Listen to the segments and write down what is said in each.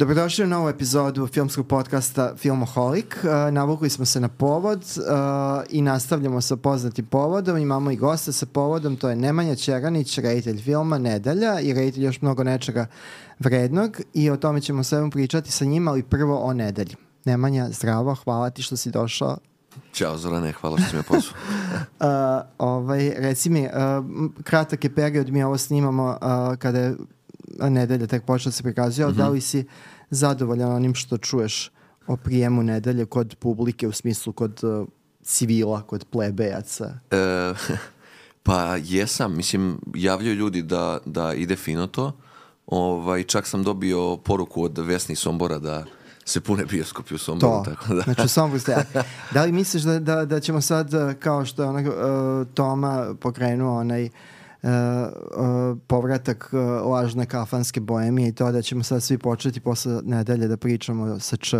Dobrodošli u novu epizodu filmskog podcasta Filmoholik. Uh, navukli smo se na povod uh, i nastavljamo sa poznatim povodom. Imamo i gosta sa povodom, to je Nemanja Čeranić, reditelj filma Nedelja i reditelj još mnogo nečega vrednog i o tome ćemo sve pričati sa njima, ali prvo o Nedelji. Nemanja, zdravo, hvala ti što si došao. Ćao Zorane, hvala što si me pozvao. uh, ovaj, reci mi, uh, kratak je period, mi ovo snimamo uh, kada je nedelja tek počela da se prikazuje, mm -hmm. da li si zadovoljan onim što čuješ o prijemu nedelje kod publike u smislu kod uh, civila, kod plebejaca? E, pa jesam, mislim, javljaju ljudi da, da ide fino to. Ovaj, čak sam dobio poruku od Vesni Sombora da se pune bioskopi u Somboru. To, tako da. znači u Somboru ste. Da li misliš da, da, da ćemo sad, kao što je onak, uh, Toma pokrenuo onaj uh, uh, uh, povratak uh, lažne kafanske boemije i to da ćemo sad svi početi posle nedelje da pričamo sa č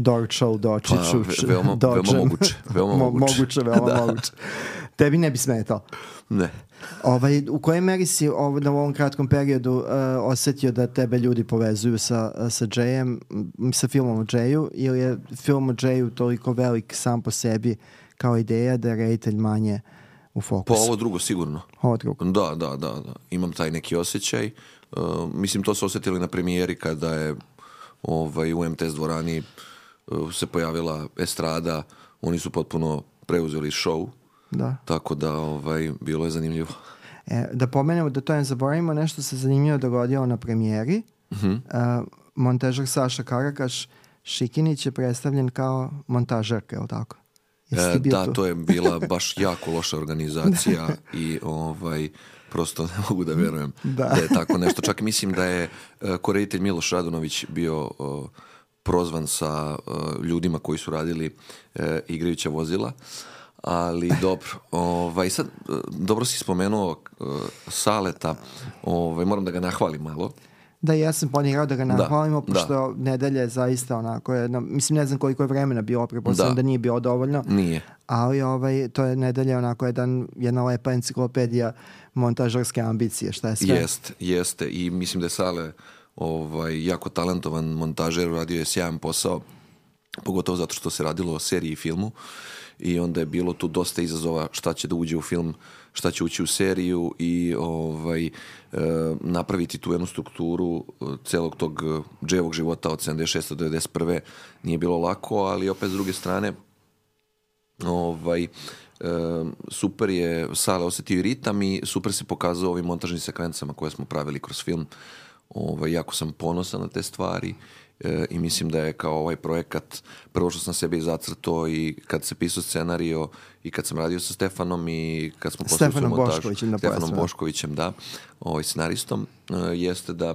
Dorčal, Dočiću, pa, ve, veoma, veoma moguće. Veoma moguće. moguće, veoma da. moguće. Tebi ne bi smetao. Ne. Ovaj, u kojoj meri si ov, na ovom kratkom periodu uh, osetio da tebe ljudi povezuju sa, sa Jayem, sa filmom o Jayu, ili je film o Jayu toliko velik sam po sebi kao ideja da je reditelj manje uh, u fokusu. Pa ovo drugo sigurno. Ovo drugo. Da, da, da, da. Imam taj neki osjećaj. Uh, mislim, to su osjetili na premijeri kada je ovaj, u MTS dvorani uh, se pojavila estrada. Oni su potpuno preuzeli show. Da. Tako da ovaj, bilo je zanimljivo. E, da pomenemo, da to ne zaboravimo, nešto se zanimljivo dogodilo na premijeri. Uh -huh. uh, montažer Saša Karakaš Šikinić je predstavljen kao montažerka, je li tako? E, da, tu? to je bila baš jako loša organizacija i ovaj prosto ne mogu da verujem da. da je tako nešto. Čak mislim da je uh, koreditelj Miloš Radunović bio prozvan sa ljudima koji su radili uh, igrajuća vozila. Ali dobro, ovaj, sad, dobro si spomenuo uh, Saleta, ovaj, moram da ga nahvalim malo. Da, ja sam planirao da ga da, nahvalimo, da, pošto da. nedelja je zaista onako jedna, mislim ne znam koliko je vremena bilo, prepostavljam da. da nije bilo dovoljno. Nije. Ali ovaj, to je nedelja onako jedan, jedna lepa enciklopedija montažarske ambicije, šta je sve. Jest, jeste i mislim da je Sale ovaj, jako talentovan montažer, radio je sjajan posao, pogotovo zato što se radilo o seriji i filmu i onda je bilo tu dosta izazova šta će da uđe u film, šta će ući u seriju i ovaj, e, napraviti tu jednu strukturu e, celog tog e, dževog života od 76. do 91. nije bilo lako, ali opet s druge strane ovaj, e, super je Sale osetio ritam i super se pokazao ovim montažnim sekvencama koje smo pravili kroz film. Ovaj, jako sam ponosan na te stvari e, i mislim da je kao ovaj projekat prvo što sam sebi zacrto i kad se pisao scenario i kad sam radio sa Stefanom i kad smo Stefanom Boškovićem, da Stefanom Boškovićem, da, ovaj scenaristom, e, jeste da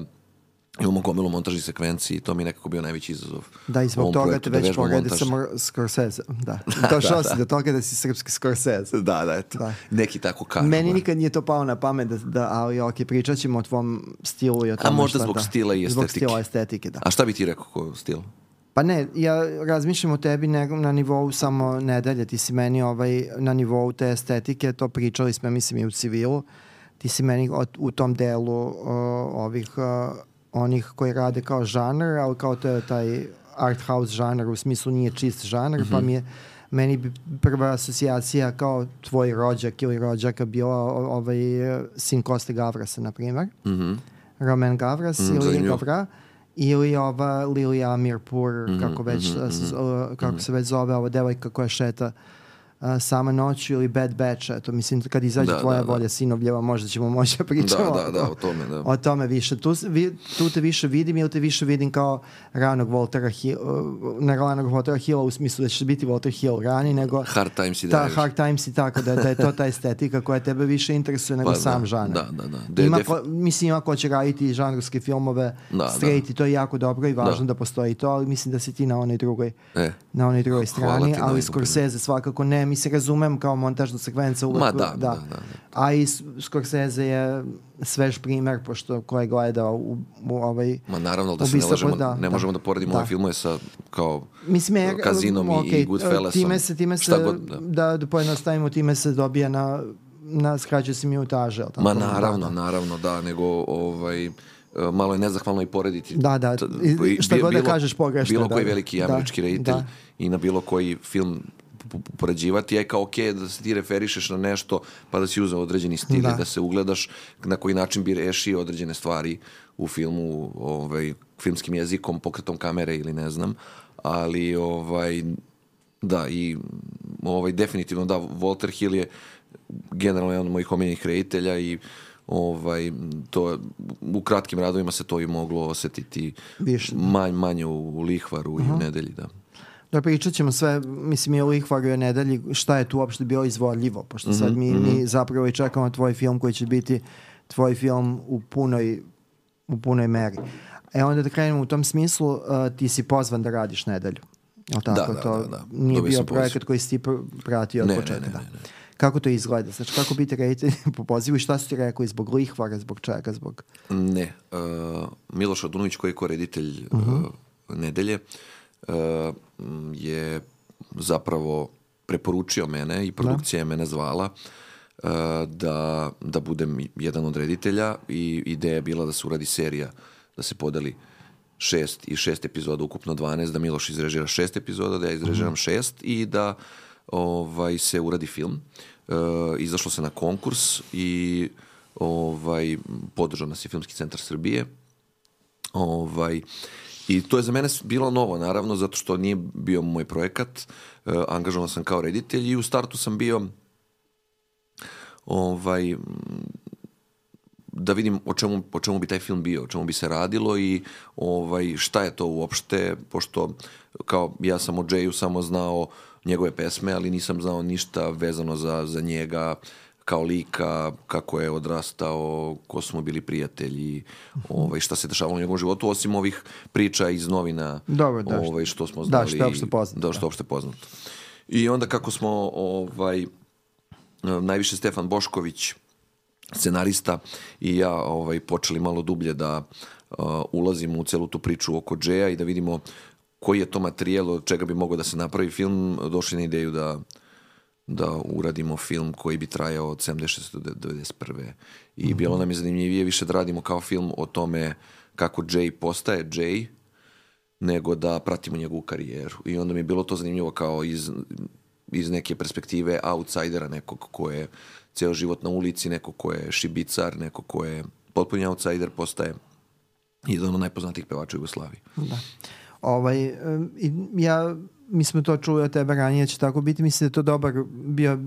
imamo gomilu montažnih sekvenci i to mi je nekako bio najveći izazov. Da, i zbog toga te da već pogledaj sa Scorsese. Da. Došao da, si da. do toga da si srpski Scorsese. Da, da, eto. Da. Neki tako kažu. Meni da. nikad nije to pao na pamet, da, da ali ok, pričat ćemo o tvom stilu i o tome A možda zbog da, stila i estetike. Zbog stila i estetike, da. A šta bi ti rekao ko stil? Pa ne, ja razmišljam o tebi ne, na nivou samo nedelje, ti si meni ovaj, na nivou te estetike, to pričali smo, mislim, i u civilu, ti si meni od, u tom delu uh, ovih uh, onih koji rade kao žanar, ali kao to je taj art house žanar, u smislu nije čist žanar, mm -hmm. pa mhm. mi je meni bi prva asocijacija kao tvoj rođak ili rođaka bila ovaj sin Koste Gavrasa, na primjer. Mm -hmm. Roman Gavras mm, ili zanimljiv. Gavra ili ova Lilija Amirpur, mm -hmm, kako već mm -hmm, kako mm -hmm. se već zove ova devojka koja šeta uh, Sama noću ili Bad Batch, eto, mislim, kad izađe da, tvoja da, volja da. sinovljeva, možda ćemo moći da pričamo da, da, da, o tome, da. o tome više. Tu, vi, tu te više vidim ili te više vidim kao ranog Voltera Hill, ne ranog Voltera Hilla u smislu da će biti Walter Hill rani, nego Hard Times i da, Hard Times i tako, da, da je to ta estetika koja tebe više interesuje nego pa, sam da, žanar. Da, da, da. De, ima ko, mislim, ima ko će raditi žanrovske filmove da, straight da. i to je jako dobro i važno da. da postoji to, ali mislim da si ti na onoj drugoj, e. na onoj drugoj strani, ali Scorsese svakako ne, mi se razumem kao montažna sekvenca uvek. Ma da, da. da, da, da. A i Scorsese je svež primer, pošto ko je gledao u, u ovaj... Ma naravno da se ne, možemo, da, ne možemo da, da poredimo da. ove filmove sa kao Mislim, je, Kazinom okay, i Goodfellasom. Time se, time se, god, da. da, da pojednostavimo, time se dobija na na skrađe se minutaže. Ma naravno, da, naravno, da, nego ovaj, e, malo je nezahvalno i porediti. Da, da, i- šta god da kažeš pogrešno, Bilo da, koji da. veliki Da, američki reditelj da. i na bilo koji film p- p- poređivati je kao ok da se ti referišeš na nešto pa da si uzeo određeni stil Da. da se ugledaš na koji način bi rešio određene stvari u filmu ovaj, filmskim jezikom, pokretom kamere ili ne znam, ali ovaj, da i ovaj, definitivno da, Walter Hill je generalno jedan od mojih omiljenih reditelja i ovaj, to, u kratkim radovima se to i moglo osetiti Više. manj, manje u, u lihvaru i u nedelji, da. Da pričat ćemo sve, mislim i o o nedelji, šta je tu uopšte bilo izvodljivo, pošto Mhm, sad mi, mi zapravo i čekamo tvoj film koji će biti tvoj film u punoj, u punoj meri. E onda da krenemo u tom smislu, uh, ti si pozvan da radiš nedelju. Jel tako? Da, da, to da, da. nije Dobio bio sam poziv. projekat koji si ti pr- pratio od Ne, ne, početka. ne, da. ne, ne. Kako to izgleda? Znači, kako biti reditelj po pozivu i šta su ti rekli zbog Lihvara, zbog čega, zbog... Ne. Uh, Miloš Adunović koji je koreditelj uh, nedelje uh, m, je zapravo preporučio mene i produkcija je mene zvala uh, da, da budem jedan od reditelja i ideja je bila da se uradi serija, da se podeli šest i šest epizoda, ukupno 12, da Miloš izrežira šest epizoda, da ja izrežiram šest i da ovaj, se uradi film. Uh, izašlo se na konkurs i ovaj, podržao nas je Filmski centar Srbije. Ovaj, I to je za mene bilo novo, naravno, zato što nije bio moj projekat. Uh, angažovan sam kao reditelj i u startu sam bio ovaj, da vidim o čemu, o čemu bi taj film bio, o čemu bi se radilo i ovaj, šta je to uopšte, pošto kao ja sam o Jayu samo znao njegove pesme, ali nisam znao ništa vezano za, za njega kao lika, kako je odrastao, ko smo bili prijatelji, ovaj, šta se dešavalo u njegovom životu, osim ovih priča iz novina Dobro, da, ovaj, što smo da, znali. što je opšte poznato, Da, što je opšte poznato. I onda kako smo ovaj, najviše Stefan Bošković, scenarista i ja ovaj počeli malo dublje da uh, ulazimo u celu tu priču oko Džeja i da vidimo koji je to materijal od čega bi mogao da se napravi film, došli na ideju da da uradimo film koji bi trajao od 76. do 91. I bilo nam je zanimljivije više da radimo kao film o tome kako Jay postaje Jay, nego da pratimo njegovu karijeru. I onda mi je bilo to zanimljivo kao iz, iz neke perspektive outsidera, nekog ko je ceo život na ulici, neko ko je šibicar, neko ko je potpuni outsider, postaje jedan od najpoznatijih pevača u Jugoslaviji. Da. Ovaj, ja, mi smo to čuli od tebe ranije, da će tako biti. Mislim da je to dobar, bio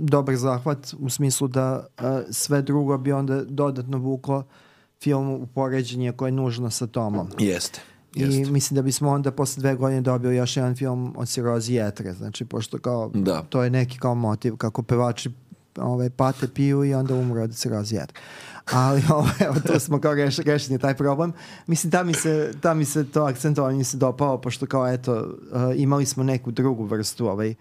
dobar zahvat u smislu da a, sve drugo bi onda dodatno vuklo film u poređenje koje je nužno sa Tomom. Jeste. Jeste. I mislim da bismo onda posle dve godine dobili još jedan film o sirozi jetre, znači pošto kao Da. to je neki kao motiv kako pevači ovaj, pate piju i onda umru od sirozi jetre. Ali ovaj, evo, tu smo kao reš, rešeni taj problem. Mislim, da mi se, da mi se to akcentovanje se dopao, pošto kao eto, uh, imali smo neku drugu vrstu ovaj,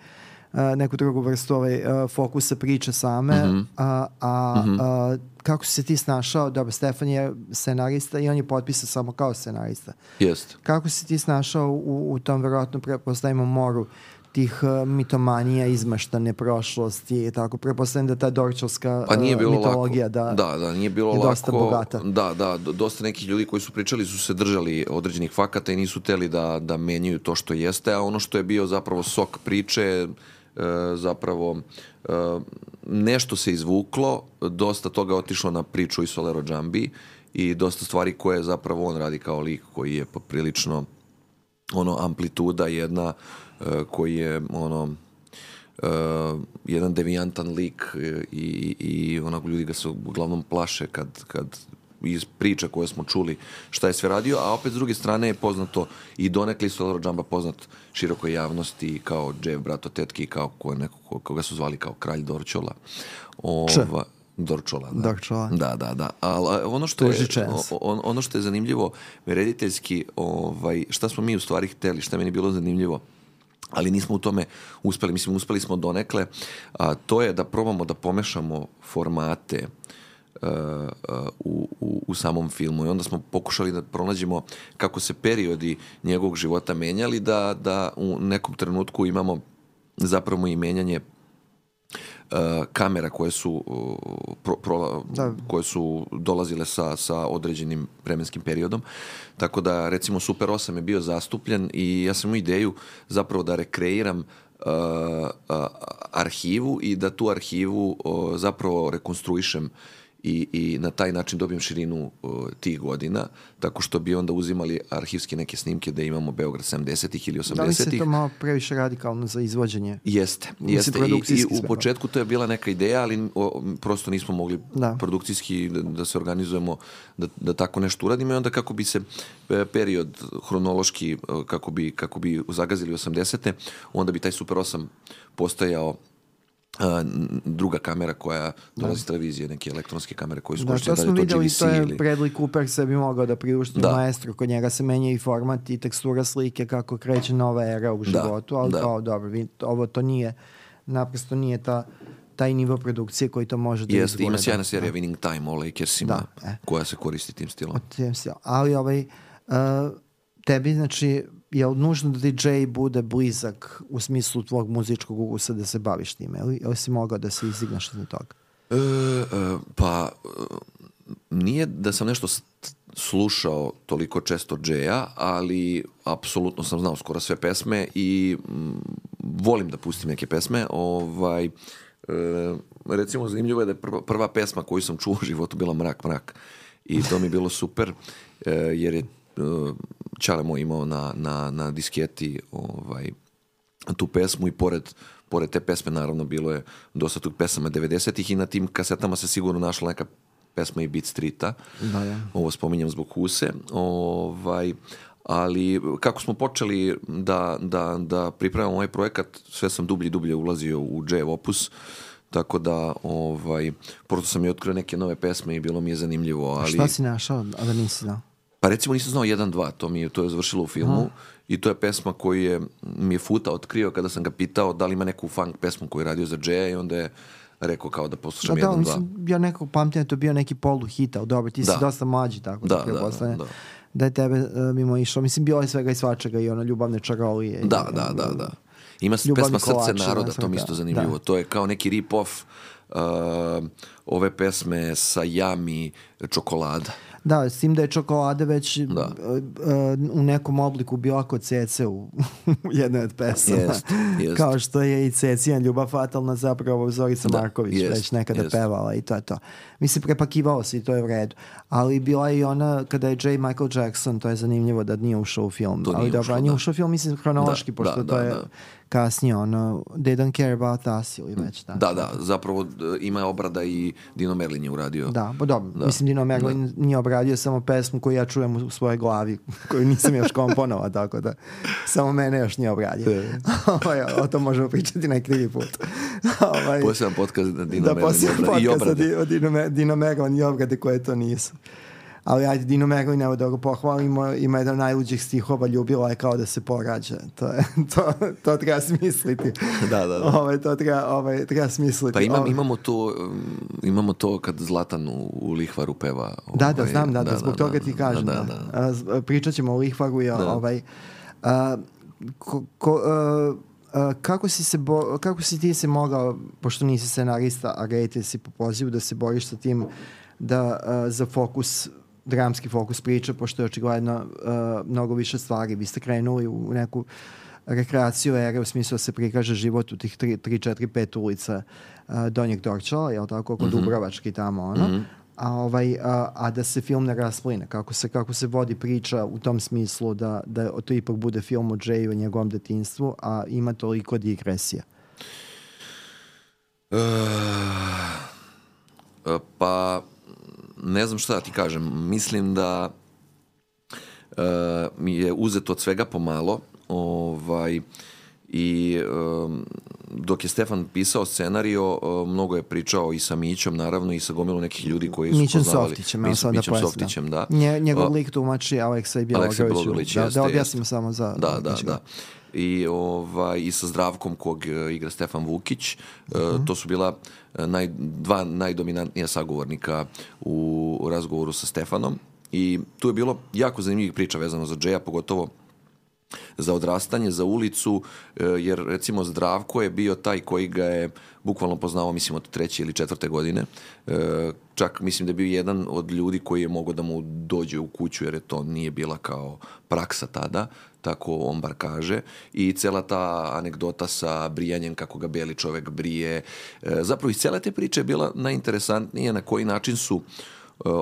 uh, neku drugu vrstu ovaj, uh, fokusa priče same, Mhm. a, a, a kako si se ti snašao, dobro, Stefan je scenarista i on je potpisao samo kao scenarista. Jeste. Kako si ti snašao u, u tom verovatno prepostavimo moru tih uh, mitomanija, izmaštane prošlosti i tako. Prepostavljam da ta dorčovska Pa nije uh, bilo mitologija lako. da, da, da, nije bilo je lako. dosta bogata. Da, da, do- dosta nekih ljudi koji su pričali su se držali određenih fakata i nisu teli da, da menjaju to što jeste, a ono što je bio zapravo sok priče, e, zapravo nešto se izvuklo, dosta toga otišlo na priču i Solero Džambi i dosta stvari koje zapravo on radi kao lik koji je poprilično ono amplituda jedna e, koji je ono e, jedan devijantan lik e, i, i onako ljudi ga se uglavnom plaše kad, kad iz priča koje smo čuli šta je sve radio, a opet s druge strane je poznato i donekli Solero Džamba poznat širokoj javnosti kao Jeff Brato Tetki, kao ko, neko, ko- koga su zvali kao kralj Dorčola. Ova, Dorčola, da. Dorčola. Da, da, da. Ali ono što je, on, ono što je zanimljivo rediteljski, ovaj, šta smo mi u stvari hteli, šta meni bilo zanimljivo, ali nismo u tome uspeli, mislim uspeli smo donekle, a to je da probamo da pomešamo formate uh, uh, u, u, u samom filmu. I onda smo pokušali da pronađemo kako se periodi njegovog života menjali da, da u nekom trenutku imamo zapravo i menjanje kamera koje su uh, pro, pro, Da. koje su dolazile sa, sa određenim vremenskim periodom. Tako da, recimo, Super 8 je bio zastupljen i ja sam imao ideju zapravo da rekreiram uh, uh, arhivu i da tu arhivu uh, zapravo rekonstruišem i, i na taj način dobijem širinu uh, tih godina, tako što bi onda uzimali arhivske neke snimke da imamo Beograd 70-ih ili 80-ih. Da li se to malo previše radikalno za izvođenje? Jeste, Mislim, jeste. I, i u početku to je bila neka ideja, ali o, prosto nismo mogli Da. produkcijski da, da se organizujemo da, da tako nešto uradimo i onda kako bi se e, period hronološki e, kako bi, kako bi zagazili 80. onda bi taj Super 8 postajao a, n- druga kamera koja dolazi iz televizije, neke elektronske kamere koje su Da, korištene, to da li je vidjeli, GVC to je ili... Bradley Cooper sebi mogao da priušti Da. maestro, kod njega se menja i format i tekstura slike kako kreće nova era u životu, ali da. kao dobro, vi, ovo to nije, naprosto nije ta, taj nivo produkcije koji to može da Jeste, ima izgura. sjajna serija Winning Time o Lakersima Da, e. koja se koristi tim stilom. Tem se- Ali ovaj, uh, tebi, znači, je li nužno da DJ bude blizak u smislu tvog muzičkog ukusa da se baviš time? Ili, ili si mogao da se izigraš na toga? E, e, pa e, nije da sam nešto slušao toliko često Džeja, ali apsolutno sam znao skoro sve pesme i mm, volim da pustim neke pesme. Ovaj, e, recimo, zanimljivo je da je prva, prva pesma koju sam čuo u životu bila Mrak, mrak. I to mi je bilo super, e, jer je Čale moj imao na, na, na disketi ovaj, tu pesmu i pored, pored te pesme naravno bilo je dosta tog pesama 90-ih i na tim kasetama se sigurno našla neka pesma i Beat Streeta. Da, da. Ovo spominjem zbog Huse. Ovaj, ali kako smo počeli da, da, da pripremamo ovaj projekat, sve sam dublje i dublje ulazio u J Opus, tako da ovaj, prosto sam i otkrio neke nove pesme i bilo mi je zanimljivo. Ali... Šta si našao, a da nisi znao? Pa recimo nisam znao 1-2, to mi je, to je završilo u filmu i to je pesma koju je, mi je Futa otkrio kada sam ga pitao da li ima neku funk pesmu koju je radio za Džeja i onda je rekao kao da Da, poslušam da, 1-2. mislim, ja nekog pamtim da je to bio neki polu hit, ali dobro, ti Da. si dosta mlađi, tako da, Da, da, da, da. da je tebe uh, mimo išlo. Mislim, bilo je svega i svačega i ono ljubavne čarolije. i, Da, da, da, da. Ima s- Ljubavni pesma Srce kolači, naroda, da, to mi isto da. zanimljivo. Da. To je kao neki rip-off uh, ove pesme sa Jami čokolada. Da, s tim da je čokolada već Da. uh, u nekom obliku bila kod Cece u, u jednoj od pesama. Jest, jest. Kao što je i Cecija ljubav fatalna zapravo Zorica Da, Marković jest, već nekada jest. pevala i to je to. Mislim, prepakivalo se i to je u redu. Ali bila je i ona kada je J. Michael Jackson, to je zanimljivo da nije ušao u film. To Ali dobro, ušao, a nije da. ušao u film, mislim, hronološki, Da, pošto da, to da, je da. Kasnije ono, they don't care about us ili već tako. Da, da, zapravo e, ima obrada i Dino Merlin je uradio. Da, pa dobro. Da. Mislim, Dino Merlin nije obradio samo pesmu koju ja čujem u svojoj glavi, koju nisam još komponovao, tako da samo mene još nije obradio. Ovaj, o tom možemo pričati neki drugi put. Ovaj, Poseban podcast na Dino da, Merlin obrade. I podcast obrade. O Dino, Dino Merlin i obrade koje to nisu. Ali ajde, Dino Merlin, evo da ga pohvalimo, ima jedan od najluđih stihova, ljubila je kao da se porađa. To, je, to, to treba smisliti. Da, da, da. Ovaj, to treba, ovaj, treba smisliti. Pa imam, Ovaj, imamo to um, imamo to kad Zlatan u, u Lihvaru peva. Da, da, ovaj, znam, da, da, zbog toga ti kažem. Da, Da, da, A, z- Pričat ćemo o Lihvaru i o, Da. ovaj, a, ko, ko, a, a, kako, si se bo, kako si ti se mogao, pošto nisi scenarista, a rejte si po pozivu, da se boriš sa tim da a, za fokus dramski fokus priče, pošto je očigledno a, mnogo više stvari. Vi ste krenuli u neku rekreaciju ere u smislu da se prikaže život u tih 3, 4, 5 ulica a, Donjeg Dorčala, jel tako, oko Dubrovački tamo, ono. A, ovaj, a, a da se film ne raspline, kako se, kako se vodi priča u tom smislu da, da to ipak bude film o Jayu i njegovom detinstvu, a ima toliko digresija. E, pa ne znam šta da ti kažem. Mislim da e, mi je uzeto od svega pomalo. Ovaj, i um, dok je Stefan pisao scenario, uh, mnogo je pričao i sa Mićom, naravno, i sa gomilom nekih ljudi koji su Mićem poznavali. Softićem, Mićem- sad da Mićem pojasnim. Softićem, da. Nje, njegov lik tumači Aleksej Bjelogrlić. Bjelogrlić, Da, da jeste. objasnimo samo za... Da, da, znači, da. I, ovaj, I sa Zdravkom kog e, igra Stefan Vukić. E, Mhm. to su bila e, naj, dva najdominantnija sagovornika u, u razgovoru sa Stefanom. I tu je bilo jako zanimljivih priča vezano za Džeja, pogotovo za odrastanje, za ulicu, e, jer recimo Zdravko je bio taj koji ga je bukvalno poznao, mislim, od treće ili četvrte godine. E, čak mislim da je bio jedan od ljudi koji je mogao da mu dođe u kuću, jer je to nije bila kao praksa tada, tako on bar kaže. I cela ta anegdota sa brijanjem, kako ga beli čovek brije. E, zapravo iz cele te priče je bila najinteresantnije na koji način su uh,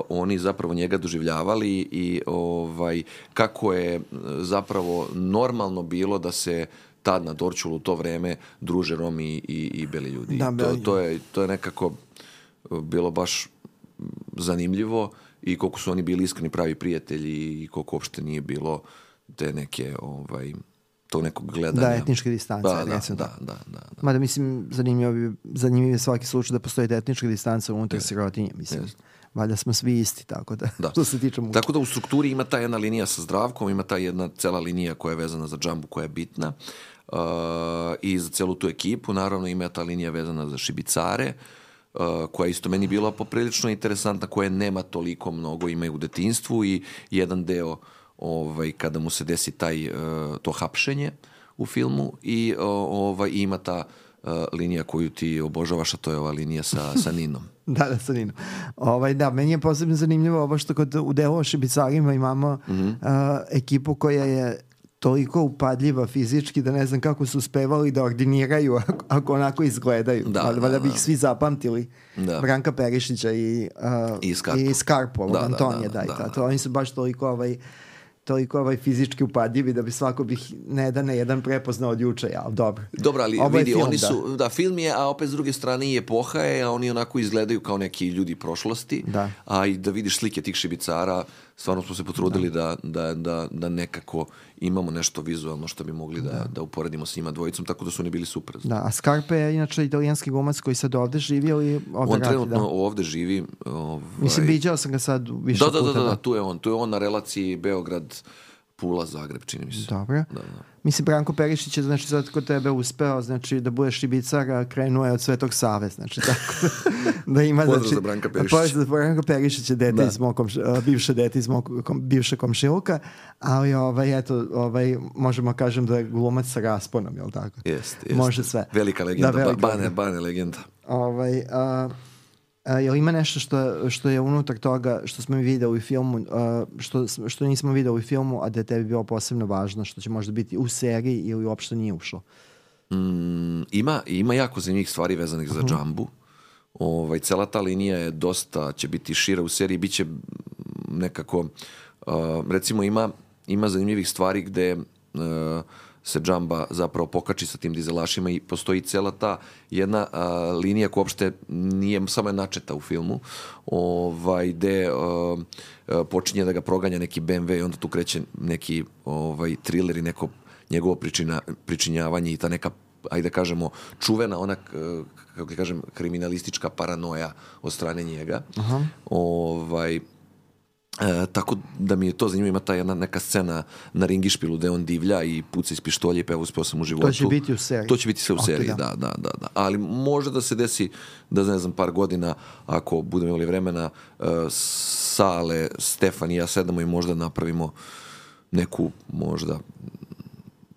oni zapravo njega doživljavali i ovaj kako je zapravo normalno bilo da se tad na Dorčulu u to vreme druže Romi i, i, i beli ljudi. Da, to, beli to, je, to je nekako bilo baš zanimljivo i koliko su oni bili iskreni pravi prijatelji i koliko uopšte nije bilo te neke ovaj to nekog gledanja. Da, etničke distance. Da, da, da, tako. da, da, da. Mada mislim, zanimljivo, bi, zanimljiv je svaki slučaj da postoji etnička distanca unutar sirotinje, mislim. Jest. Valjda smo svi isti, tako da, Da. što se tiče muča. Tako da u strukturi ima ta jedna linija sa zdravkom, ima ta jedna cela linija koja je vezana za džambu koja je bitna uh, i za celu tu ekipu. Naravno ima ta linija vezana za šibicare, uh, koja isto meni bila poprilično interesantna, koja nema toliko mnogo, ima u detinstvu i jedan deo ovaj, kada mu se desi taj, uh, to hapšenje u filmu i uh, ovaj, ima ta uh, linija koju ti obožavaš, a to je ova linija sa, sa Ninom. Da, da, sa Ninom. Ovaj, da, meni je posebno zanimljivo ovo što kod, u delu o šibicarima imamo mm. -hmm. uh, ekipu koja je toliko upadljiva fizički da ne znam kako su uspevali da ordiniraju ako, ako onako izgledaju. Da, Valjda da, bi ih da. svi zapamtili. Da. Branka Perišića i, uh, I Skarpu. i Skarpu, ovog Da, da, Antonija da, Dajta. da, da. To, oni su baš toliko ovaj, toliko ovaj fizički upadljivi da bi svako bih ne da ne jedan prepoznao od juče, ja, ali dobro. Dobro, ali Ovo vidi, film, oni da. su, da. film je, a opet s druge strane i epoha je, a oni onako izgledaju kao neki ljudi prošlosti, Da. a i da vidiš slike tih šibicara, stvarno smo se potrudili da, da, da, da nekako imamo nešto vizualno što bi mogli da, da uporedimo s njima dvojicom, tako da su oni bili super. Da, a Scarpe je inače italijanski glumac koji sad ovde živi ili ovde On radi, trenutno da. ovde živi. Ovaj, Mislim, viđao sam ga sad više da, da, puta. da, da, da, tu je on. Tu je on na relaciji Beograd, Pula, Zagreb, čini mi se. Dobro. Da, da. Mislim, Branko Perišić je, znači, sad kod tebe uspeo, znači, da budeš šibicar, a krenuo je od Svetog Save, znači, tako da, da ima, Pozdrav znači... za Branka Perišića. Pozdrav za Branko Perišića, dete Da. iz mog, komš- bivše dete iz mog kom, bivše komšiluka, ali, ovaj, eto, ovaj, možemo kažem da je glumac sa rasponom, jel tako? Jest, jest. Može sve. Velika legenda, Da, da, velika bane, legenda. bane legenda. Ovaj, a, a, jel ima nešto što, što je unutar toga što smo mi videli u filmu, a, što, što nismo videli u filmu, a da je tebi bilo posebno važno, što će možda biti u seriji ili uopšte nije ušlo? Mm, ima, ima jako zanimljivih stvari vezanih za džambu. Ovaj, cela ta linija je dosta, će biti šira u seriji, bit će nekako, uh, recimo ima, ima zanimljivih stvari gde uh, se džamba zapravo pokači sa tim dizelašima i postoji cela ta jedna uh, linija koja uopšte nije samo je načeta u filmu ovaj, gde uh, uh, počinje da ga proganja neki BMW i onda tu kreće neki ovaj, thriller i neko njegovo pričina, pričinjavanje i ta neka ajde da kažemo, čuvena ona, kako kažem, kriminalistička paranoja od strane njega. Aha. Ovaj, E, tako da mi je to zanimljivo, ima ta jedna neka scena na ringišpilu gde on divlja i puca iz pištolja i peva uspeo sam u životu. će biti u seriji. To će biti sve u Ok, seriji, da. da. da, da, da, Ali može da se desi da ne znam par godina ako budemo imali vremena uh, Sale, Stefan i ja sedamo i možda napravimo neku možda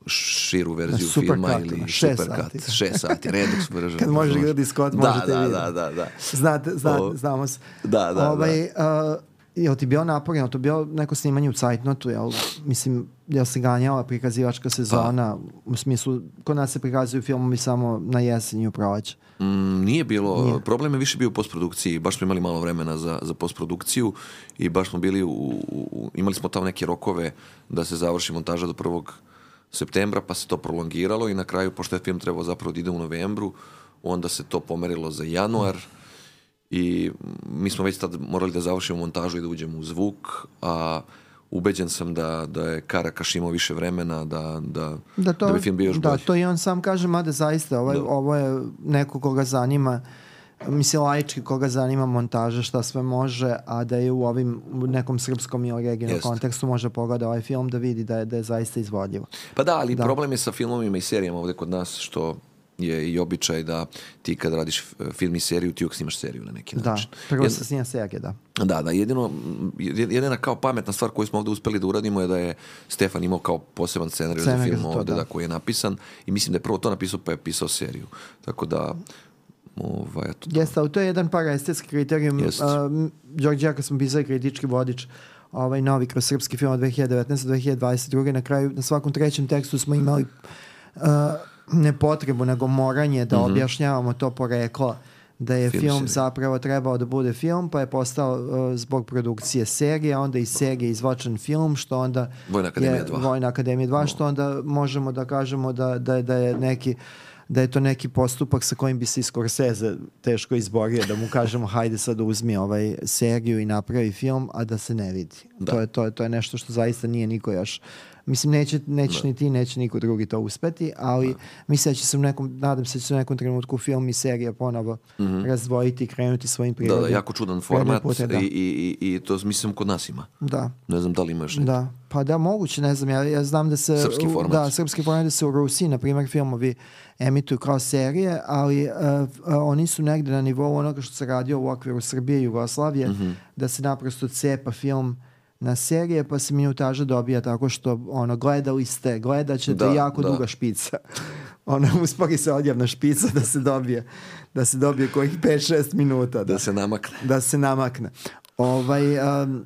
širu verziju super filma cut, ili šest super sati. cut, šest sati, redux vrže. Kad može igrati Scott, da, možete da, vidjeti. da, da, da. Znate, zna, O, znamo se. da, da, ovaj, da. Jel ti bio naporno, to bio neko snimanje u Zeitnotu, jel? Mislim, jel se ganjala prikazivačka sezona, u smislu, kod nas se prikazuju filmovi samo na jesen i u proleće. Mm, nije bilo, nije. problem je više bio u postprodukciji, baš smo imali malo vremena za, za postprodukciju i baš smo bili u, u, u- imali smo tamo neke rokove da se završi montaža do 1. septembra, pa se to prolongiralo i na kraju, pošto je film trebao zapravo da ide u novembru, onda se to pomerilo za januar i mi smo već tad morali da završimo montažu i da uđemo u zvuk, a ubeđen sam da, da je Karakaš imao više vremena da, da, Da, to, da bi film bio još da, bolji. to i on sam kaže, mada zaista, ovo, je, Da. ovo je neko koga zanima, mislim, laički koga zanima montaža, šta sve može, a da je u ovim, u nekom srpskom i originalnom Jeste. kontekstu može pogleda ovaj film da vidi da je, da je zaista izvodljivo. Pa da, ali Da. problem je sa filmovima i serijama ovde kod nas što je i običaj da ti kad radiš film i seriju, ti uvijek snimaš seriju na neki Da, način. prvo Jed- se snija serije, da. Da, da, jedino, jed- jedina kao pametna stvar koju smo ovdje uspeli da uradimo je da je Stefan imao kao poseban scenarij za film za to, ovdje, da. da, koji je napisan i mislim da je prvo to napisao pa je pisao seriju. Tako da, ovaj, eto, Jeste, ali to je jedan paraestetski kriterijum. Jest. Uh, Đorđe, kad smo pisali kritički vodič, ovaj novi kroz srpski film od 2019-2022. Na kraju, na svakom trećem tekstu smo imali uh, ne potrebu, nego moranje da objašnjavamo to poreklo da je Film film, zapravo trebao da bude film, pa je postao uh, zbog produkcije serije, onda iz serije izvačen film, što onda Vojna akademija je 2. Vojna akademija 2, što onda možemo da kažemo da, da, da je neki da je to neki postupak sa kojim bi se Scorsese teško izborio, da mu kažemo hajde sad uzmi ovaj seriju i napravi film, a da se ne vidi. Da. To, je, to, je, to je nešto što zaista nije niko još Mislim, neće, nećeš ni ti, neće niko drugi to uspeti, ali mislim da će se u nekom, nadam se da će se u nekom trenutku film i serija ponovo razdvojiti i krenuti svojim da, prirodnim. da, jako čudan format putem, da. i, i, i, to mislim kod nas ima. da. Ne znam da li imaš neki. Da, pa da, moguće, ne znam, ja, ja znam da se... Srpski format. Da, srpski format da se u Rusiji, na primjer, filmovi emituju kao serije, ali uh, uh, oni su negde na nivou onoga što se radio u okviru Srbije i Jugoslavije, Mhm. da se naprosto cepa film na serije, pa se minutaža dobija tako što ono, gledali ste, gledat ćete Da, jako da. duga špica. ono, uspori se odjavna špica da se dobije, da se dobije kojih 5-6 minuta. Da se namakne. da se namakne. Ovaj, um,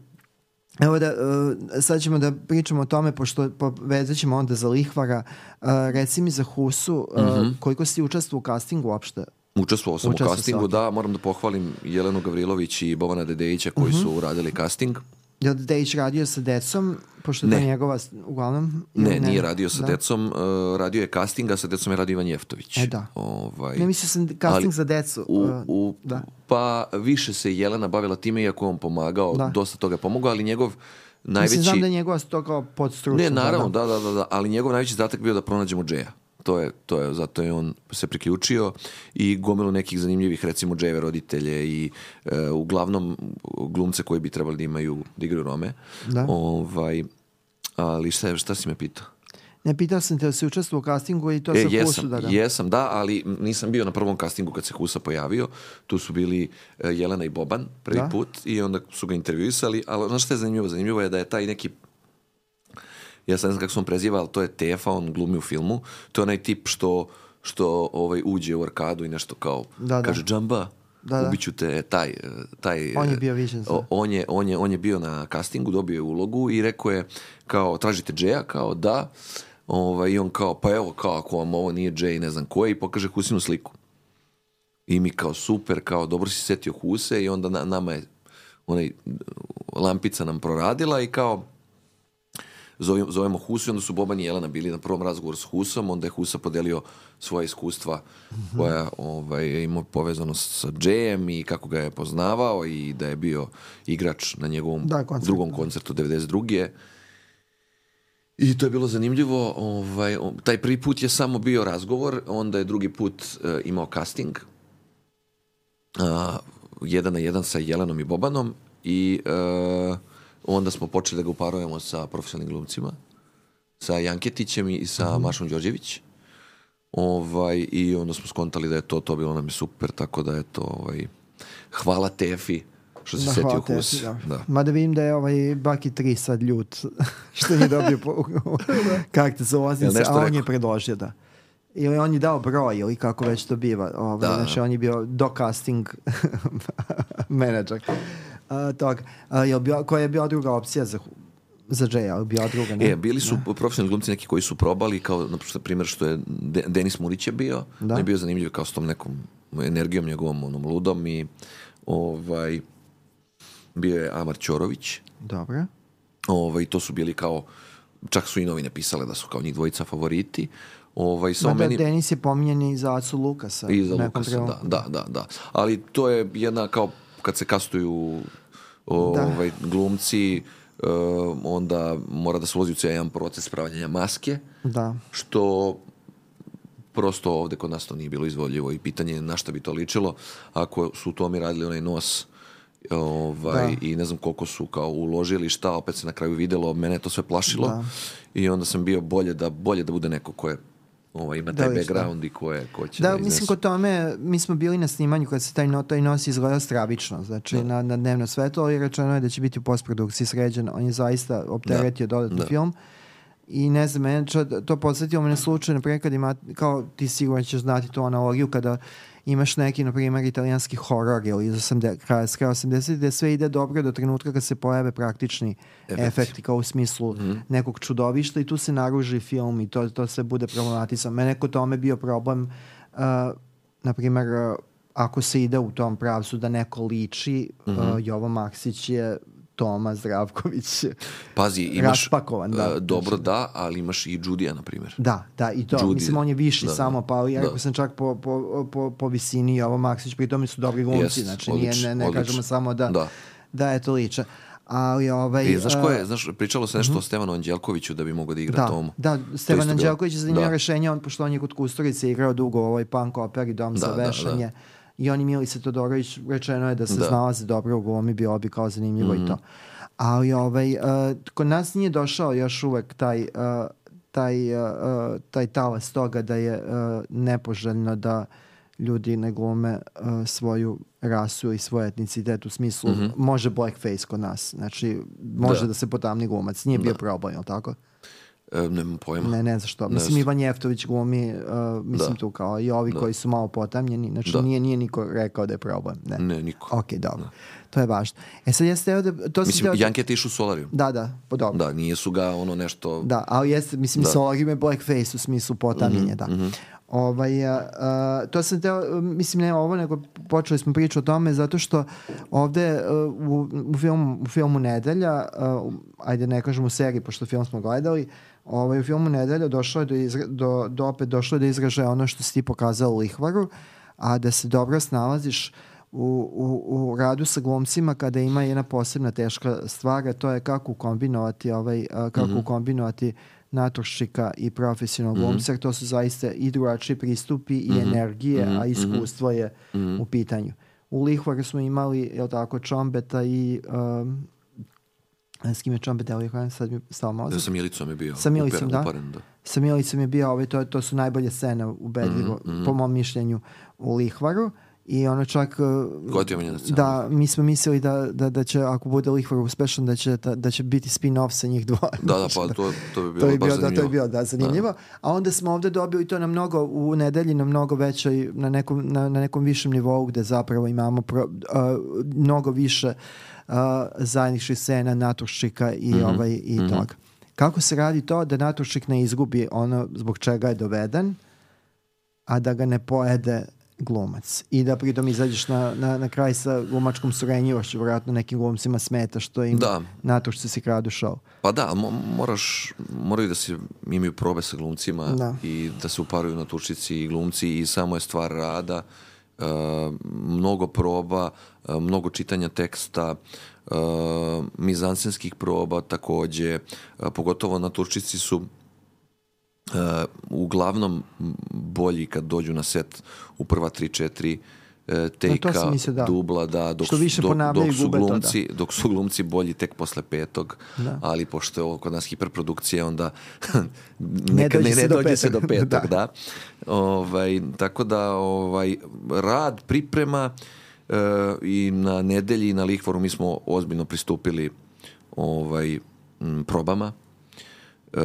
Evo da, uh, sad ćemo da pričamo o tome, pošto povezat ćemo onda za lihvara. Uh, reci mi za Husu, uh, Mhm. koliko si učestvovao u castingu uopšte? Učestvovao sam Učestvovao u castingu, sam. da, moram da pohvalim Jelenu Gavrilović i Bovana Dedejića koji Mhm. su uradili casting. Je li Dejić radio sa decom, pošto je to Ne. njegova, uglavnom? ili Ne, nije radio sa Da. decom, uh, radio je casting, a sa decom je radio Ivan Jeftović. E, da. Ovaj, Ne, mislio sam casting Ali za decu. U, uh, u, da. Pa više se Jelena bavila time, iako je on pomagao, Da. dosta toga je pomogao, ali njegov najveći... Mislim, znam da je njegova to kao podstručno. Ne, naravno, da, da, da, da, ali njegov najveći zadatak bio da pronađemo Džeja. To je, to je, zato je on se priključio i gomilu nekih zanimljivih, recimo Džejeve roditelje i e, uglavnom glumce koji bi trebali da imaju, da igraju Rome. Da. Ovaj, ali šta, šta si me pitao? Ne, pitao sam te da si učestvovao u castingu i to E, sa jesam, Husu, da, da. jesam, da, ali nisam bio na prvom castingu kad se Husa pojavio. Tu su bili e, Jelena i Boban prvi Da. put i onda su ga intervjuisali, ali znaš šta je zanimljivo? Zanimljivo je da je taj neki ja sad ne znam kako se on preziva, ali to je Tefa, on glumi u filmu. To je onaj tip što, što ovaj, uđe u arkadu i nešto kao, Da, da. kaže džamba, Da, da. ubiću te, e, taj, e, taj... On je e, bio viđen on je, on, je, on je bio na castingu, dobio je ulogu i rekao je kao, tražite Džeja, kao da, ovaj, i on kao, pa evo, kao ako vam ovo nije Džej, ne znam ko je, i pokaže Husinu sliku. I mi kao super, kao dobro si setio Huse i onda na, nama je onaj lampica nam proradila i kao zovemo, zovemo Husu i onda su Boban i Jelena bili na prvom razgovoru s Husom, onda je Husa podelio svoje iskustva koja ovaj, je imao povezano sa Džejem i kako ga je poznavao i da je bio igrač na njegovom Da, koncertu. drugom koncertu 92. I to je bilo zanimljivo. Ovaj, taj prvi put je samo bio razgovor, onda je drugi put e, imao casting. A, jedan na jedan sa Jelenom i Bobanom i e, onda smo počeli da ga uparujemo sa profesionalnim glumcima, sa Janketićem i sa Mhm. Mašom Đorđević. Ovaj, I onda smo skontali da je to, to bilo nam je super, tako da je to, ovaj, hvala Tefi što se Da, setio Hus. da. Da. Mada vidim da je ovaj Baki 3 sad ljut što nije dobio po, karte za ulaznice, a on rekao? je predložio da. Ili on je dao broj ili kako već to biva. Ovaj, Da. Znači on je bio do casting menadžer. Uh, tog. A, jel bio, koja je bila druga opcija za, za? Jel bila druga? Ne? E, bili su profesionalni glumci neki koji su probali, kao na primjer što je De- Denis Murić je bio, Da. on je bio zanimljiv kao s tom nekom energijom njegovom onom ludom i ovaj bio je Amar Ćorović, Dobro. ovaj, to su bili kao čak su i novine pisale da su kao njih dvojica favoriti. Ovaj, samo Mada meni... Denis je pominjan i za Acu Lukasa. I za Lukasa, da, da, da, da. Ali to je jedna kao kad se kastuju ovaj, glumci, eh, onda mora da se ulazi u cijeli jedan proces pravljanja maske, Da. što prosto ovde kod nas to nije bilo izvodljivo i pitanje je na šta bi to ličilo ako su u tome radili onaj nos ovaj, Da. i ne znam koliko su kao uložili šta, opet se na kraju videlo, mene je to sve plašilo Da. i onda sam bio bolje da, bolje da bude neko ko je ovaj, ima Da, taj da. background i ko, je, ko će Da, da, mislim, kod tome, mi smo bili na snimanju kad se taj, no, taj nos izgleda stravično, znači na, na dnevno svetlo i rečeno je da će biti u postprodukciji sređen. On je zaista opteretio dodatno da. film. I ne znam, mene to podsjetio me na slučaj, na primjer, kad ima, kao ti sigurno ćeš znati tu analogiju, kada imaš neki, na primjer, italijanski horor ili iz 80, kraja, kraja 80 gde sve ide dobro do trenutka kad se pojave praktični Efekti. efekti, kao u smislu nekog čudovišta i tu se naruži film i to, to se bude problematizam. Mene kod tome bio problem, uh, na primjer, uh, ako se ide u tom pravcu da neko liči, uh, Jovo Maksić je Toma Zdravković. Pazi, imaš... Raspakovan, da. e, dobro, da, ali imaš i Judija, na primjer. Da, da, i to. Judy. Mislim, on je viši Da, da. samo, pa ja Da. sam čak po, po, po, po visini Jovo Maksić, pri tome su dobri glumci, Jest, znači odlično, nije, ne, ne kažemo samo da, Da. da je to liče. Ali ovaj... E, znaš ko je, znaš, pričalo se nešto o Stevanu Anđelkoviću da bi mogao da igra Da, Tomu. da, To Stevan bilo- Anđelković je zanimljivo Da. rešenje, on, pošto on je kod Kusturice igrao dugo ovaj punk oper i dom Da, za da, da. I on i Milica Todorović rečeno je da se Da. znalaze dobro u glumi, bilo bi kao zanimljivo i to. Ali ovaj, uh, kod nas nije došao još uvek taj, uh, taj, uh, taj talas toga da je uh, nepoželjno da ljudi ne glume uh, svoju rasu i svoj etnicitet u smislu može blackface kod nas. Znači, može Mhm. Da. da, se potamni glumac. Nije bio problem, je li tako? E, nemam pojma. Ne, ne znam što. Ne Mislim. Ivan Jeftović glumi, uh, mislim Da. tu kao i ovi koji su malo potamnjeni. Znači, Da. nije, nije niko rekao da je problem. Ne. Ne, niko. Ok, dobro. To je važno. E sad jeste teo da... To Mislim, teo da- Janke je tišu Solariju. Da, da, po dobro. Da, nije su ga ono nešto... Da, ali jeste, mislim, Da. da. Solar ima blackface u smislu potamljenja, da. Ovaj, a, a, to sam teo, mislim, ne ovo, nego počeli smo priču o tome zato što ovde a, u, u, filmu, u filmu Nedelja, a, u- ajde ne kažem u seriji, pošto film smo gledali, ovaj, u filmu Nedelja došlo je do, izra, do, do opet došlo je do izražaja ono što si ti pokazao u Lihvaru, a da se dobro snalaziš u, u, u radu sa glumcima kada ima jedna posebna teška stvar, a to je kako kombinovati ovaj, kako Mhm. kombinovati naturščika i profesionalnog glumca, jer to su zaista i drugačiji pristupi i Mhm. energije, a iskustvo je u pitanju. U Lihvaru smo imali, je tako, Čombeta i um, s kim je Čombeta, ali Lihvaru, sad mi stao mozak. Da sa Milicom je bio. Sa Milicom, uperen- da. uparen, da. Sa Milicom je bio, ovaj, to, to su najbolje scene ubedljivo, Mhm, po mom mišljenju, u Lihvaru. I ono čak... Koja ti je? Da, mi smo mislili da, da, da će, ako bude Lihvar uspešan, da će, da, da će biti spin-off sa njih dva. Da, da, pa to, to bi bilo to baš bio, da, to je bio da, zanimljivo. A onda smo ovde dobili to na mnogo, u nedelji na mnogo većoj, na nekom, na, na nekom višem nivou gde zapravo imamo pro, uh, mnogo više uh, zajedničkih scena Naturščika i, Mhm, ovaj, i toga. Kako se radi to da Naturščik ne izgubi ono zbog čega je doveden, a da ga ne pojede glumac i da pritom izađeš na, na, na kraj sa glumačkom surenjivošću, vjerojatno nekim glumcima smeta što im Da. Naturšci si kradu show. Pa da, mo, moraš, moraju da se imaju probe sa glumcima Da. i da se uparuju na tučici i glumci i samo je stvar rada, e, mnogo proba, e, mnogo čitanja teksta, e, mizansenskih proba takođe, e, pogotovo na Turčici su uglavnom bolji kad dođu na set u prva 3-4 e, tejka, sam mislio, da. dubla, da, dok, Što više dok, dok su gube to, da. glumci, dok su glumci bolji tek posle petog, Da. ali pošto je ovo kod nas hiperprodukcija, onda nekad ne, se ne do dođe se do petog. Da. da. Ovaj, tako da ovaj, rad, priprema e, i na nedelji i na Lihvoru mi smo ozbiljno pristupili ovaj, m, probama e,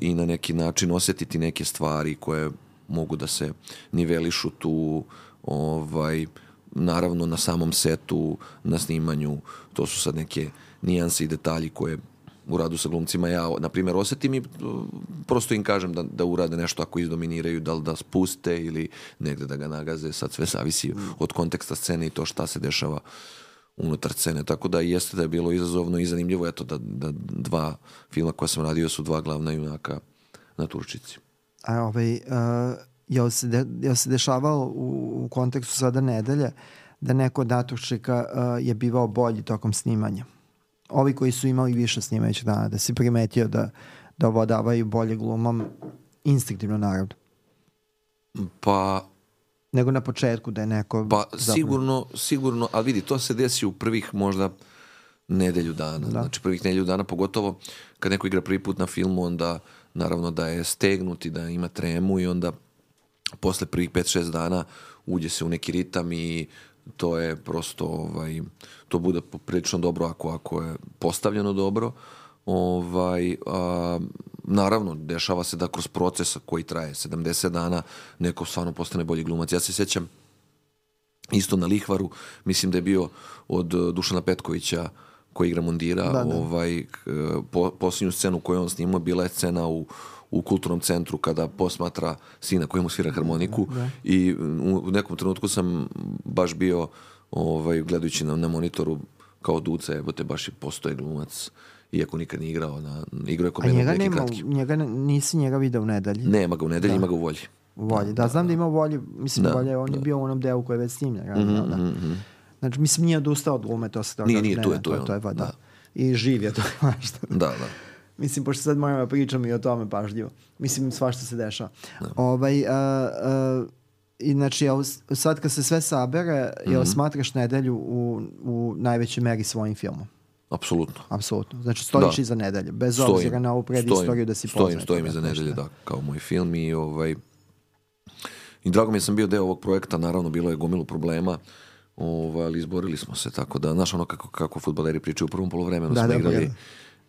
i na neki način osjetiti neke stvari koje mogu da se nivelišu tu ovaj, naravno na samom setu, na snimanju, to su sad neke nijanse i detalji koje u radu sa glumcima ja, na primjer, osjetim i uh, prosto im kažem da, da urade nešto ako izdominiraju, da li da spuste ili negde da ga nagaze, sad sve zavisi od konteksta scene i to šta se dešava unutar scene, tako da jeste da je bilo izazovno i zanimljivo eto da, da dva filma koja sam radio su dva glavna junaka na Turčici. A ovaj, uh, jel, se de, jel se dešavalo u, u kontekstu sada nedelje da neko od Natuščika uh, je bivao bolji tokom snimanja? Ovi koji su imali više snimajućih dana, da si primetio da, da ovodavaju bolje glumom, instinktivno naravno, Pa nego na početku da je neko... Pa zapravo- sigurno, sigurno, ali vidi, to se desi u prvih možda nedelju dana. Znači prvih nedelju dana, pogotovo kad neko igra prvi put na filmu, onda naravno da je stegnut i da ima tremu i onda posle prvih 5-6 dana uđe se u neki ritam i to je prosto ovaj, to bude prilično dobro ako, ako je postavljeno dobro ovaj, a, naravno dešava se da kroz proces koji traje 70 dana neko stvarno postane bolji glumac ja se sjećam isto na Lihvaru mislim da je bio od Dušana Petkovića koji igra Mundira Da, da. ovaj, k- po, posljednju scenu koju on snimao bila je scena u u kulturnom centru kada posmatra sina koji mu svira harmoniku i u nekom trenutku sam baš bio ovaj, gledajući na, na monitoru kao duca, evo te baš i postoje glumac iako nikad nije igrao na, igrao je kod mene neki nema, kratki. njega, nisi njega video u nedelji. Nema ga u nedelji, ima ga u volji. U volji. Da, znam da ima u volji, mislim Da, volje, on je bio u onom delu koji je već snimljen. radio, da. Znači, mislim, nije odustao od glume, to se to Nije, nije, tu je, tu je to, on, to je, pa, da. da. I živ je to je. Da, da. Mislim, pošto sad moramo da pričamo i o tome pažljivo. Mislim, svašta se dešava. Ovaj, a, a, I znači, jel, sad kad se sve sabere, jel Mhm. smatraš nedelju u, u najvećoj meri svojim filmom? Apsolutno. Apsolutno. Znači, stojiš Da. iza nedelje, bez Stojim, obzira na ovu predistoriju stojim, da si stojim, poznat. Stojim da iza kažeš, nedelje, da. da, kao moj film i ovaj... I drago mi je sam bio deo ovog projekta, naravno bilo je gomilu problema, ovaj, ali izborili smo se, tako da, znaš ono kako, kako futbaleri pričaju u prvom polovremenu Da, smo da, igrali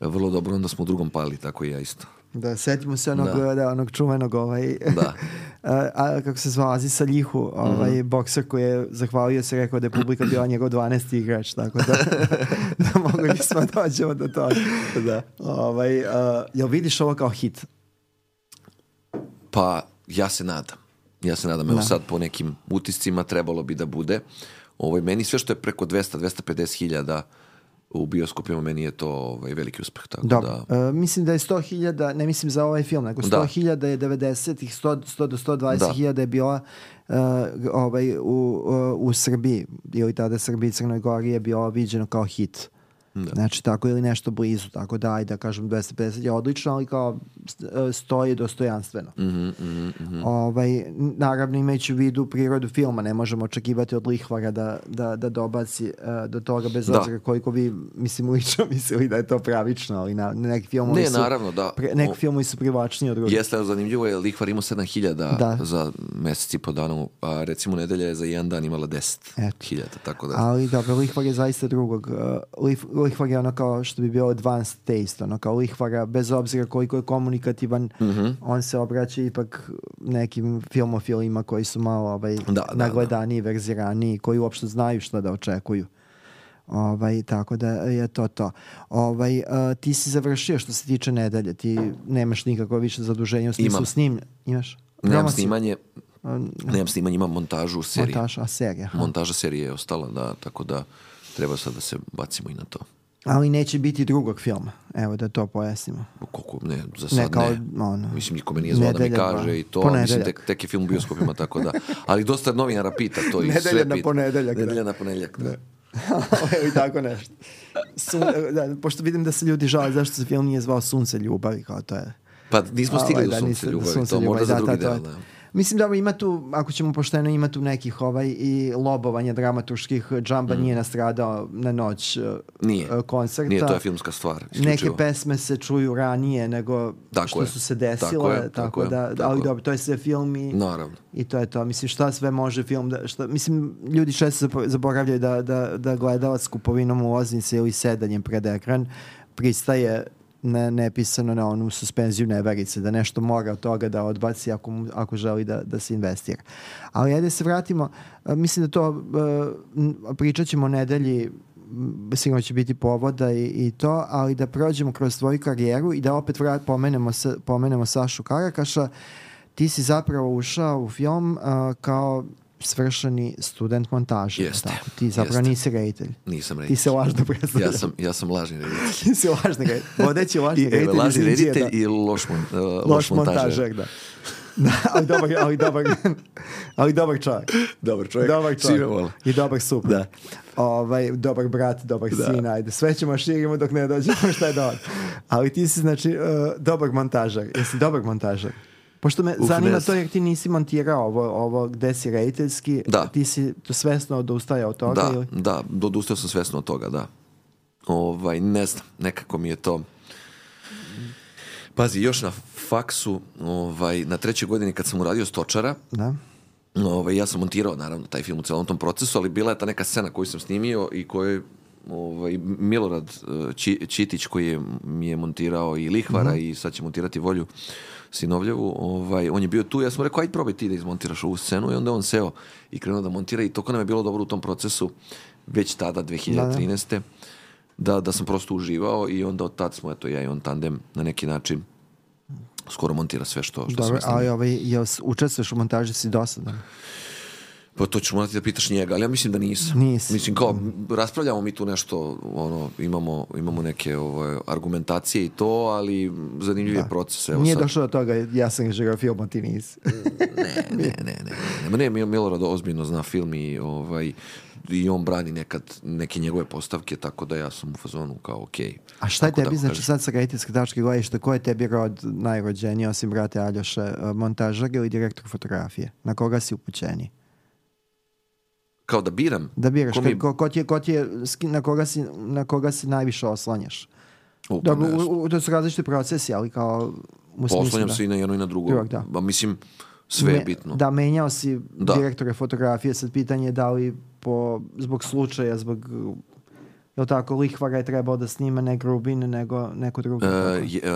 vrlo dobro, onda smo u drugom pali, tako i ja isto. Da, setimo se onog, da. Da. onog čuvenog ovaj, Da. a, a, kako se zvao, Azisa Lihu, ovaj, Mhm. bokser koji je zahvalio se, rekao da je publika bila njegov 12. igrač, tako da, da mogli bismo dođemo do toga. Da. Ovaj, a, jel vidiš ovo kao hit? Pa, ja se nadam. Ja se nadam. Evo Da. sad po nekim utiscima trebalo bi da bude. Ovaj, meni sve što je preko 200-250 hiljada u bioskopima, meni je to ovaj, veliki uspeh. Tako Dobro. da, E, mislim da je 100.000, ne mislim za ovaj film, nego Da. 100.000 je 90-ih, 100, 100 do 120.000 je bila e, ovaj, u, u, u Srbiji, ili tada Srbiji i Crnoj Gori je bilo viđeno kao hit. Znači tako ili nešto blizu, tako da ajde da kažem 250 je odlično, ali kao e, stoji dostojanstveno. Mhm, Ovaj, n- naravno imajući u vidu prirodu filma, ne možemo očekivati od lihvara da, da, da dobaci e, do toga bez Da. obzira koliko vi, mislim, lično mislili da je to pravično, ali na, neki filmovi Ne, su, naravno, da. pre- neki filmovi su privlačniji od drugih. Jeste, zanimljivo je, Lihvar imao 7000 Da. za mesec i po dana, a recimo nedelja je za jedan dan imala 10.000, tako da... Ali dobro, lihvar je zaista drugog. Uh, lih, lihvar je ono kao što bi bio advanced taste, ono kao lihvara, bez obzira koliko je komunikativan, Mhm. on se obraća ipak nekim filmofilima koji su malo ovaj, Da, da, nagledaniji, verziraniji, koji uopšte znaju šta da očekuju. Ovaj, tako da je to to. Ovaj, uh, ti si završio što se tiče nedelje, ti nemaš nikako više zaduženja u smislu Imam. snim... Imaš? Nemam Promociju? snimanje, Um, nemam snimanje, imam montažu serije. Montaž, a serija. aha. Montaža serije je ostala, da, tako da treba sad da se bacimo i na to. Ali neće biti drugog filma. Evo da to pojasnimo. Koliko, ne, za sad ne. kao, ono, Mislim, niko me nije zvao da mi nedelja, kaže i to, a mislim, Ponedeljak. tek, tek je film u bioskopima, tako da. Ali dosta novinara pita to i Nedelja sve na pita. ponedeljak, da. Nedelja na ponedeljak, da. Evo i tako nešto. Sun, da, pošto vidim da se ljudi žale zašto se film nije zvao Sunce ljubavi, kao to je. Pa nismo stigli Ovaj, do da, sunce ljubavi, to možda za da, drugi da, deo, da. Mislim da ima tu, ako ćemo pošteno, ima tu nekih ovaj i lobovanja dramaturških. Džamba nije nastradao na noć Mm. Nije. uh, koncerta. Nije, to je filmska stvar. Neke isključivo. pesme se čuju ranije nego Tako što je. su se desile. Tako je, tako, tako je, da, tako ali je. dobro, to je sve film i... Naravno. I to je to. Mislim, šta sve može film da... Šta, mislim, ljudi često zaboravljaju da, da, da gledalac kupovinom ulaznice ili sedanjem pred ekran pristaje na nepisano na onu suspenziju neverice, da nešto mora od toga da odbaci ako, ako želi da, da se investira. Ali ajde se vratimo, mislim da to pričat ćemo nedelji sigurno će biti povoda i, i to, ali da prođemo kroz tvoju karijeru i da opet vrat, pomenemo, pomenemo Sašu Karakaša. Ti si zapravo ušao u film a, kao svršeni student montaže. Jeste, Tako? Ti zapravo jeste. nisi reditelj. Nisam Ti reditelj. se lažno predstavljaš. Ja sam, ja sam lažni reditelj. Ti si lažni reditelj. Vodeći lažni reditelj. lažni reditelj da. i loš, mon, uh, loš, Loš montažer. montažer, da. da ali dobar, ali dobar, ali dobar čovjek. Dobar čovjek. Dobar čovjek. I dobar super. Da. Ovaj, dobar brat, dobar sin, ajde. Sve ćemo širimo dok ne dođemo šta je dobar. Ali ti si, znači, uh, dobar montažer. Jesi dobar montažer? Pošto me Uf, zanima to jer ti nisi montirao ovo, ovo gde si rediteljski, Da. ti si to svesno odustajao od toga Da, ili? da, odustao sam svesno od toga, da. Ovaj, ne znam, nekako mi je to... Pazi, još na faksu, ovaj, na trećoj godini kad sam uradio Stočara, Da. Ovaj, ja sam montirao naravno taj film u celom tom procesu, ali bila je ta neka scena koju sam snimio i koju ovaj, Milorad eh, Či, Čitić koji je, mi je montirao i Lihvara i sad će montirati Volju Sinovljevu, ovaj, on je bio tu, ja sam mu rekao, ajde probaj ti da izmontiraš ovu scenu i onda on seo i krenuo da montira i toko nam je bilo dobro u tom procesu već tada, 2013. Da, da, sam prosto uživao i onda od tad smo, eto, ja i on tandem na neki način skoro montira sve što, što Dobro, sam snimio. ali ovaj, jel učestvuješ u montaži si dosadan? Pa to ću morati da pitaš njega, ali ja mislim da nisam. Nisi. Mislim, kao, raspravljamo mi tu nešto, ono, imamo, imamo neke ovaj, argumentacije i to, ali zanimljiv je proces. Evo Nije sad. došlo do toga, ja sam režirao film, a ti nisi. Ne, ne, ne, ne, ne, ne. Ne, Mil- Milorad ozbiljno zna film i, ovaj, i on brani nekad neke njegove postavke, tako da ja sam u fazonu kao okej. A šta je Tako da tebi, znači kažem. sad sa rediteljske tačke gledišta, ko je tebi rod najrođeniji, osim brate Aljoše, eh, montažer ili direktor fotografije? Na koga si upućeni? Kao da biram. Da biraš, Ko mi- ko, ko ti je, ko ti je, na, koga si, na koga si najviše oslanjaš? Pa Dobro, u, u, to su različiti procesi, ali kao Oslanjam da, se i na jedno i na drugo. Drugog, da. Ba, mislim, sve je Me- bitno. Da, menjao si Da. direktore fotografije, sad pitanje je da li po, zbog slučaja, zbog Jel tako, Lihvara je trebao da snima ne Grubin, nego neko drugo. E, je, e,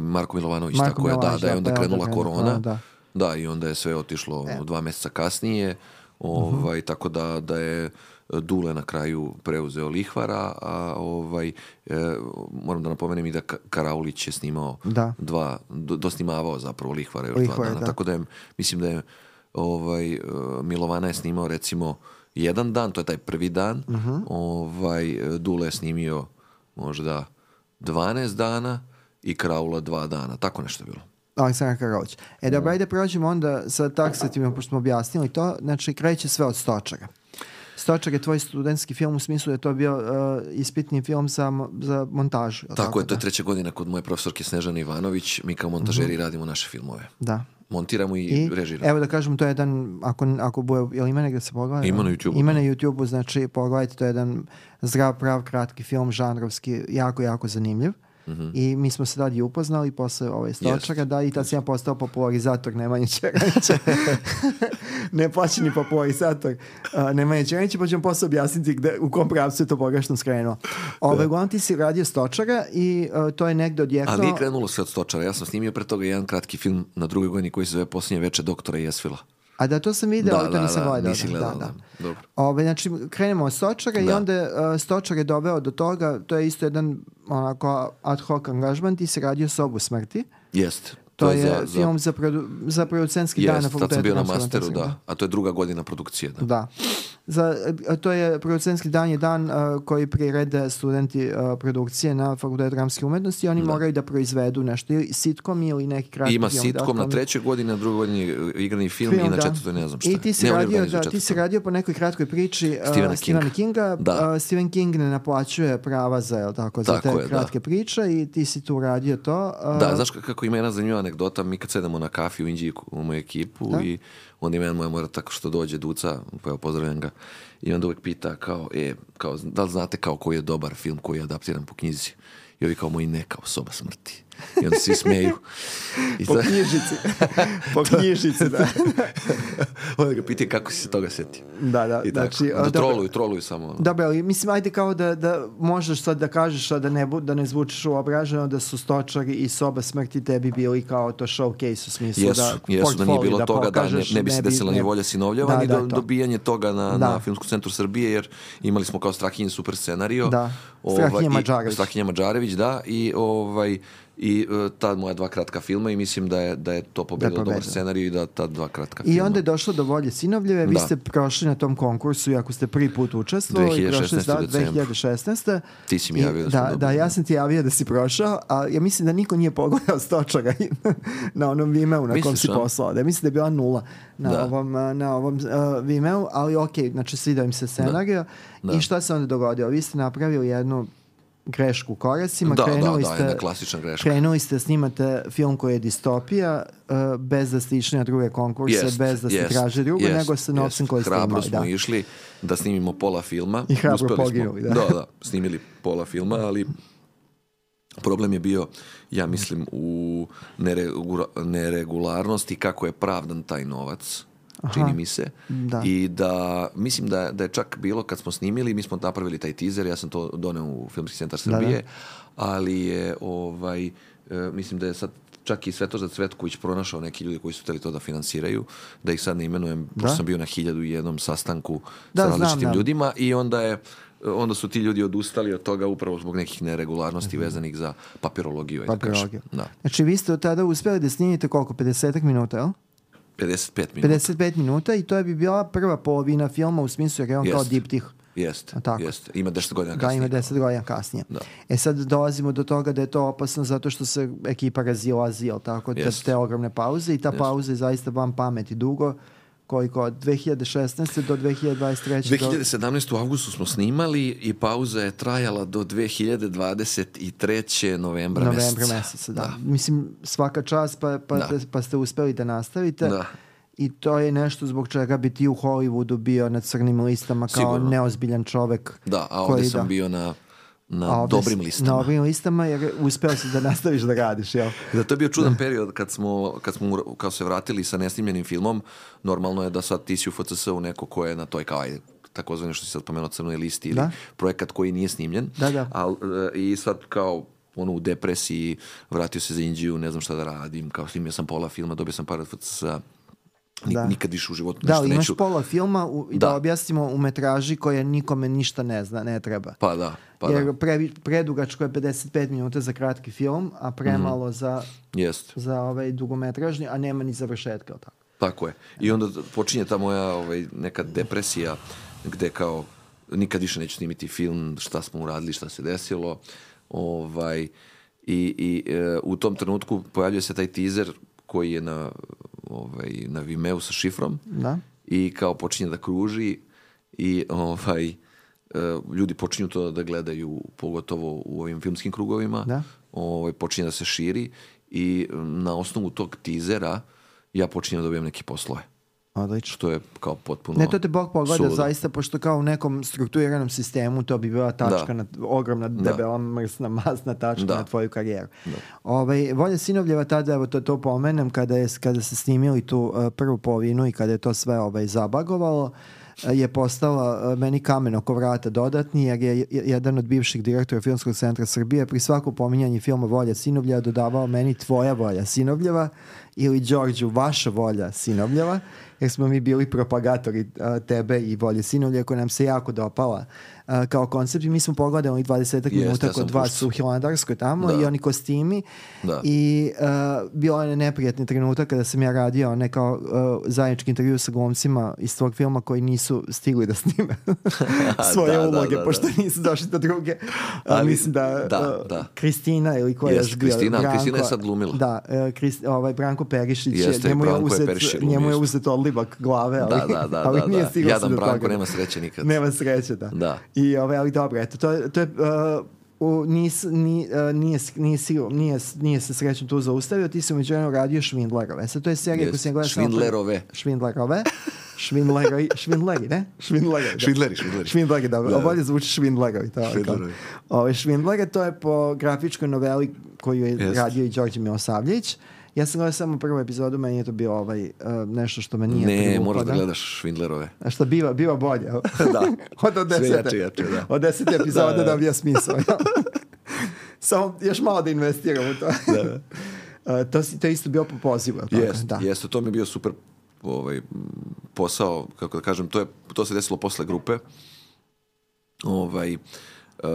Marko Milovanović, Marko tako je, da, Milovanović, da je da, onda pa je onda krenula korona. korona, Da, i onda je sve otišlo dva meseca kasnije, ovaj, tako da, da je Dule na kraju preuzeo Lihvara, a ovaj, e, moram da napomenem i da Ka- Karaulić je snimao Da. dva, do, dosnimavao zapravo Lihvara još Lihvara, dva dana, da. tako da je, mislim da je ovaj, e, Milovana je snimao recimo jedan dan, to je taj prvi dan, Mhm. ovaj, e, Dule je snimio možda 12 dana i Kraula dva dana, tako nešto je bilo. Aleksandar Karolić. E, dobro, ajde prođemo onda sa taksativno, pošto smo objasnili to. Znači, kreće sve od Stočara. Stočar je tvoj studentski film u smislu da je to bio uh, ispitni film za, za montažu. jel Tako je, to je da? treća godina kod moje profesorke Snežane Ivanović. Mi kao montažeri radimo naše filmove. Da. Montiramo i, I, režiramo. evo da kažem, to je jedan, ako, ako bude, jel ima negde se pogleda? Ima na YouTubeu, Ima na YouTube-u, znači pogledajte, to je jedan zdrav, prav, kratki film, žanrovski, jako, jako zanimljiv. Mhm. I mi smo se tad i upoznali posle ove stočara, da, i tad sam ja postao popularizator Nemanje Čeranića. Neplaćeni popularizator uh, Nemanje Čeranića, pa ću vam posle objasniti gde, u kom pravcu je to pogrešno skrenuo. Ove, uglavnom ti si radio stočara i uh, to je negde odjeknuo... Ali nije krenulo sve od stočara. Ja sam snimio pre toga jedan kratki film na drugoj godini koji se zove Posljednje veče doktora Jesvila. A da, to sam video, Da, to da, nisam da, gledao. nisi gledao, da, da. da. Dobro. Ove, znači, krenemo od stočara i Da. onda uh, stočar je doveo do toga, to je isto jedan onako ad hoc angažman, ti si radio sobu smrti. Jeste. To, je, za, za, film za, produ, za producentski dan na Jest, tad fakultetu. sam bio na masteru, da. A to je druga godina produkcije, da. Da. Za, to je producentski dan je dan uh, koji prirede studenti uh, produkcije na fakultetu dramske umetnosti i oni moraju da proizvedu nešto ili sitkom ili neki kratki Ima film. sitkom da, na trećoj godini, na drugoj godini igrani film, i na da. četvrtoj ne znam šta. I ti si, Ne, radio, da, ti si radio po nekoj kratkoj priči uh, Stephena Stephena Kinga. Da. Uh, Stephen King ne naplaćuje prava za, jel tako, za Tako te je, da. kratke priče i ti si tu radio to. Uh, Da, znaš kako ima jedna zanimljiva anegdota, mi kad sedemo na kafi u Indiji u moju ekipu Da. i onda ima jedan moj mora tako što dođe Duca, pa evo pozdravljam ga, i onda uvek pita kao, e, kao, da li znate kao koji je dobar film koji je adaptiran po knjizi? I ovi kao moji ne, kao soba smrti. I onda svi smeju. I Po knjižici. po knjižici, da. onda ga pita kako si se toga setio. da, da. I tako. Znači, da uh, dobro. troluju, troluju samo. ono. Dobro, ali mislim, ajde kao da, da možeš sad da kažeš, a da ne, bu, da ne zvučiš uobraženo, da su stočari i soba smrti tebi bili kao to showcase u smislu Jesu, da jesu da nije bilo da toga da ne, ne bi se desila ne- ni volja sinovljeva, Da, ni da, do, dobijanje toga na, Da. na Filmskom centru Srbije, jer imali smo kao Strahinje super scenario. Da. Strahinja i- Mađarević. Strahinja Mađarević, da, i ovaj i e, ta moja dva kratka filma i mislim da je, da je to pobedilo dobar pobedilo. scenarij i da ta dva kratka I filma. onda je došlo do volje sinovljeve, vi Da. ste prošli na tom konkursu, iako ste prvi put učestvovali, 2016. prošli da, u decembru. 2016. Ti si mi I- javio da smo da, dobili, da, ja da. sam ti javio da si prošao, a ja mislim da niko nije pogledao stočara na onom Vimeo na kom si poslao. Da, mislim da je bila nula na Da. ovom, a, na ovom uh, Vimeo, ali ok, znači svidio im se scenarija. Da. I šta se onda dogodilo? Vi ste napravili jednu grešku u koracima, Da, da, krenuli da, ste, jedna klasična greška. Krenuli ste, snimate film koji je distopija, uh, bez da ste išli na druge konkurse, Jest, bez da ste jest, tražili drugo, jest, nego sa novcem jest. koji ste Hrabro imali. smo Da. išli da snimimo pola filma. I hrabro Uspeli smo- poginuli, da. Da, da, snimili pola filma, ali Problem je bio, ja mislim, u neregu- neregularnosti kako je pravdan taj novac, čini mi se. Da. I da, mislim da, da je čak bilo kad smo snimili, mi smo napravili taj teaser, ja sam to doneo u Filmski centar Srbije, ali je, ovaj, e, mislim da je sad čak i Svetoža Cvetković pronašao neki ljudi koji su hteli to da finansiraju, da ih sad ne imenujem, pošto sam bio na hiljadu i jednom sastanku Da, sa znam, različitim da. ljudima i onda je onda su ti ljudi odustali od toga upravo zbog nekih neregularnosti vezanih za papirologiju. da kažem. Papirologiju. Da. Znači, vi ste od tada uspeli da snimite koliko? 50 minuta, jel? 55 minuta. 55 minuta i to je bi bila prva polovina filma u smislu jer je on kao Jest. diptih. Jeste, tako? jeste. Ima 10 godina Da, kasnije. ima 10 godina kasnije. Da. E sad dolazimo do toga da je to opasno zato što se ekipa razilazi, jel tako? Te, Jest. te ogromne pauze i ta pauza je zaista van pameti dugo. Koliko? Od 2016. do 2023. do- 2017. u avgustu smo snimali i pauza je trajala do 2023. novembra, novembra meseca. meseca, da. Mislim, svaka čast pa, pa, Da. pa ste uspeli da nastavite. Da. I to je nešto zbog čega bi ti u Hollywoodu bio na crnim listama kao Sigurno. neozbiljan čovek. Da, a ovdje koji sam da. bio na, na ovde dobrim listama. Na dobrim listama jer uspeo si da nastaviš da radiš, jel? Da, to je bio čudan period kad smo, kad smo kao se vratili sa nesnimljenim filmom. Normalno je da sad ti si u FCS-u neko ko je na toj kao ajde, takozvani što si sad pomenuo crnoj listi ili Da. projekat koji nije snimljen. Da, da. Al, e, I sad kao ono u depresiji, vratio se za Indiju, ne znam šta da radim, kao snimio sam pola filma, dobio sam par od FCS-a, Da. nikad više u životu Da, nešto ali imaš neću. pola filma u, da. Da. objasnimo u metraži koja nikome ništa ne zna, ne treba. Pa da, pa jer da, pre, predugačko je 55 minuta za kratki film, a premalo za, jest. za ovaj dugometražni, a nema ni završetka, tako? Tako je. I onda počinje ta moja ovaj, neka depresija gde kao nikad više neću snimiti film, šta smo uradili, šta se desilo. Ovaj, I i e, u tom trenutku pojavljuje se taj teaser koji je na, ovaj, na Vimeo sa šifrom Da. i kao počinje da kruži i ovaj, e, ljudi počinju to da gledaju pogotovo u ovim filmskim krugovima Da. ovaj, počinje da se širi i na osnovu tog tizera ja počinjem da dobijam neke poslove. Odlično. Što je kao potpuno Ne, to te Bog pogleda suludo. zaista, pošto kao u nekom strukturiranom sistemu to bi bila tačka, Da. na, ogromna, debela, mrsna, masna tačka Da. na tvoju karijeru. Ovaj, Volja Sinovljeva tada, evo to, to pomenem, kada, je, kada se snimili tu uh, prvu polovinu i kada je to sve ovaj, zabagovalo, uh, je postala uh, meni kamen oko vrata dodatni, jer je je- jedan od bivših direktora Filmskog centra Srbije pri svako pominjanje filma Volja Sinovljeva dodavao meni tvoja volja Sinovljeva ili Đorđu vaša volja Sinovljeva, jer smo mi bili propagatori tebe i volje Sinovlje koja nam se jako dopala a, kao koncept i mi smo pogledali onih 20 Jeste, minuta kod vas puštao. u Hilandarskoj tamo Da. i oni kostimi Da. i a, bilo je neprijatni trenutak kada sam ja radio ne kao a, zajednički intervju sa glumcima iz tvog filma koji nisu stigli da snime svoje Da, da, uloge da, pošto da. nisu došli do druge Ali- mislim da, da, da. Kristina ili ko je Jeste, još bio Kristina, Branko, Kristina je sad glumila. da, e, Krist, ovaj Branko Perišić je- Jeste, njemu je Branko je uzet, Perišić glumio njemu je uzet odlivak glave, ali, Da, da, da, ali da, nije da. stigao se Jadan do Branko toga. nema sreće nikad. Nema sreće, da. Da. I, ovaj, ali dobro, eto, to, je- to je... Uh, u, nis, ni, uh, nije, nije, sigur- nije, nije se srećno tu zaustavio, ti si umeđu vremenu radio Švindlerove. Sad to je serija koju Jest. sam gledao Švindlerove. Švindlerove. Švindleri, švindleri, ne? Švindleri. da. Švindleri, švindleri. Švindleri, dobro. Da, da. Bolje zvuči švindlerovi. To, je Švindlerovi. Ove, švindlere, to je po grafičkoj noveli koju je Jest. radio i Đorđe Milosavljević. Ja sam gledao samo prvu epizodu, meni je to bilo ovaj, uh, nešto što me nije Ne, moraš da da. gledaš Švindlerove. A šta biva, biva bolje. Da. od, od desete. jače, jače, da. Od desete epizoda Da, da. da, bija smisao. ja. Samo još malo da investiram u to. Da. Uh, to, si, to je isto bio po pozivu? Jeste, da. jeste, to mi je bio super ovaj, posao, kako da kažem, to, je, to se desilo posle grupe. Ovaj, e,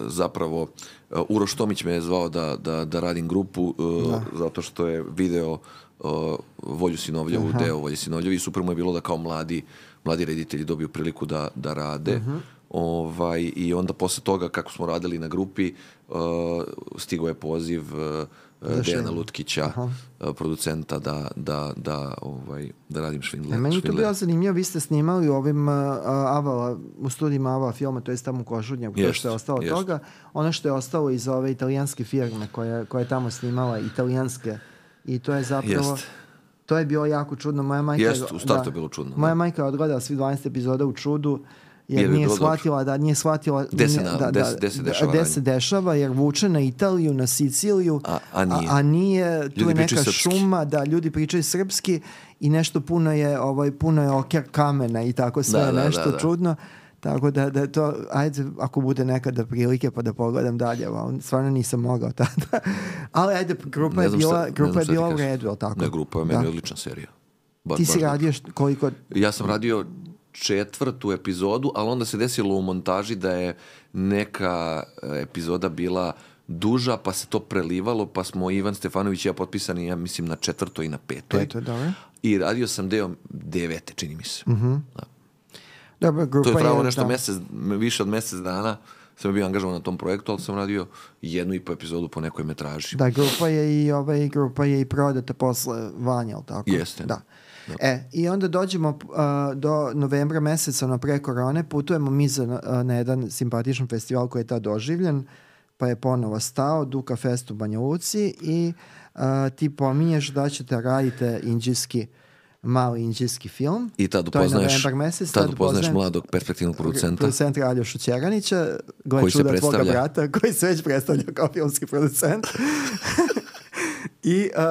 zapravo, uh, Uroš Tomić me je zvao da, da, da radim grupu, e, zato što je video e, Volju Sinovljevu, deo Volje Sinovljevi. I super mu je bilo da kao mladi, mladi reditelji dobiju priliku da, da rade. Ovaj, I onda posle toga kako smo radili na grupi, uh, stigao je poziv uh, Dejana Švindler. Lutkića, uh, producenta da, da, da, ovaj, da radim Švindler. E, meni je to bilo zanimljivo, vi ste snimali u ovim uh, Avala, u studijima Avala filma, to je tamo u Košudnjaku, to što je ostalo jest. toga. Ono što je ostalo iz ove italijanske firme koja, koja je tamo snimala, italijanske, i to je zapravo... Jest. To je bilo jako čudno. Moja majka, Jest, u startu je bilo čudno, Moja da. majka je odgledala svi 12 epizoda u čudu jer, Jer bi nije bilo dobro. shvatila da nije shvatila Gde se da, da, se- gde se da- dešava gde radnja. se dešava jer vuče na Italiju, na Siciliju A- a nije. a, nije tu Ljudi je neka srpski. šuma da ljudi pričaju srpski i nešto puno je ovaj puno je oker kamena i tako sve Da, da, nešto da, da. čudno tako da, da je to, ajde, ako bude nekada prilike pa da pogledam dalje, ali stvarno nisam mogao tada. Ali ajde, grupa je šta- bila, ne grupa je šta bila u redu, tako? Ne, grupa je Da. meni odlična serija. Ba- Ti si radio št- koliko... Ja sam radio četvrtu epizodu, ali onda se desilo u montaži da je neka e, epizoda bila duža, pa se to prelivalo, pa smo Ivan Stefanović i ja potpisani, ja mislim, na četvrtoj i na petoj. Peto, dobro. I radio sam deo devete, čini mi se. Da. Dobro, grupa To je pravo nešto da. mesec, više od mesec dana sam bio angažovan na tom projektu, ali sam radio jednu i po epizodu po nekoj metraži. Da, grupa je i ovaj grupa je i prodata posle Vanja, jel tako? Jeste. Da. E, i onda dođemo a, do novembra meseca na pre korone, putujemo mi za, a, na jedan simpatičan festival koji je tad doživljen, pa je ponovo stao, Duka Fest u Banja Luci i a, ti pominješ da ćete radite inđijski mali inđijski film. I tad upoznaješ, mesec. tad upoznaješ upoznajem- mladog perspektivnog producenta. producenta Aljošu Ćeranića, gle Koji se čuda tvoga brata, koji se već predstavlja kao filmski producent. I uh,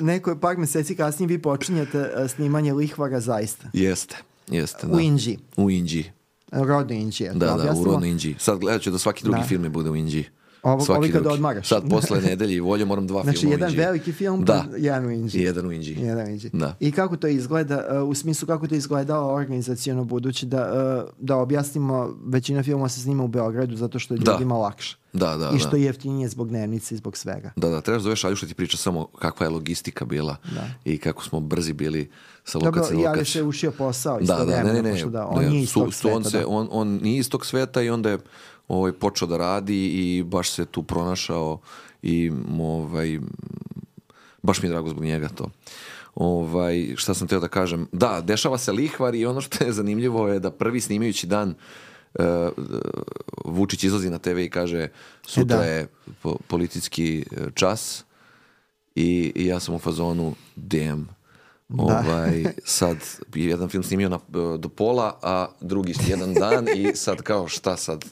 uh, neko par meseci kasnije vi počinjete uh, snimanje Lihvara zaista. Jeste, jeste. U Inđiji. U Inđiji. Rodno Inđije. Da, da, u objasnimo? rodnoj Inđiji. Sad gledat ću da svaki drugi Da. film bude u Inđiji. Ovo- Svaki ovi kad drugi. odmaraš. Sad posle nedelje i volje moram dva Znači, filma u jedan veliki film, da. pa jedan u Inđiji. I jedan u Inđiji. Jedan u Inđiji. Da. I kako to izgleda, uh, u smislu kako to izgledalo organizacijono budući da, uh, da objasnimo, većina filmova se snima u Beogradu zato što je Da. ljudima lakše. Da, da, I što da. je jeftinije zbog dnevnice i zbog svega. Da, da, trebaš zoveš Aljuša ti priča samo kakva je logistika bila Da. i kako smo brzi bili sa Dobro, lokacije Aljoš lokaciju. je ušio posao Da, da, ne, ne, ne, pošto da, on ne, nije iz su- tog su- on, sveta. se, da. on, on nije iz tog sveta i onda je ovaj, počeo da radi i baš se tu pronašao i ovaj, baš mi je drago zbog njega to. Ovaj, šta sam teo da kažem? Da, dešava se lihvar i ono što je zanimljivo je da prvi snimajući dan uh, Vučić izlazi na TV i kaže sutra da. je po- politički eh, čas i, i ja sam u fazonu damn ovaj, sad jedan film snimio na, do pola, a drugi jedan dan i sad kao šta sad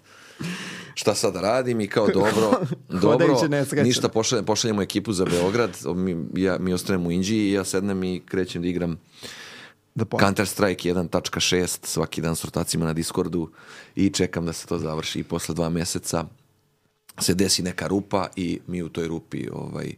šta sad radim i kao dobro, dobro, ništa, pošaljem, pošaljemo ekipu za Beograd, mi, ja, mi ostanemo u Inđiji i ja sednem i krećem da igram Da Counter Strike 1.6 svaki dan s rotacima na Discordu i čekam da se to završi i posle dva meseca se desi neka rupa i mi u toj rupi ovaj,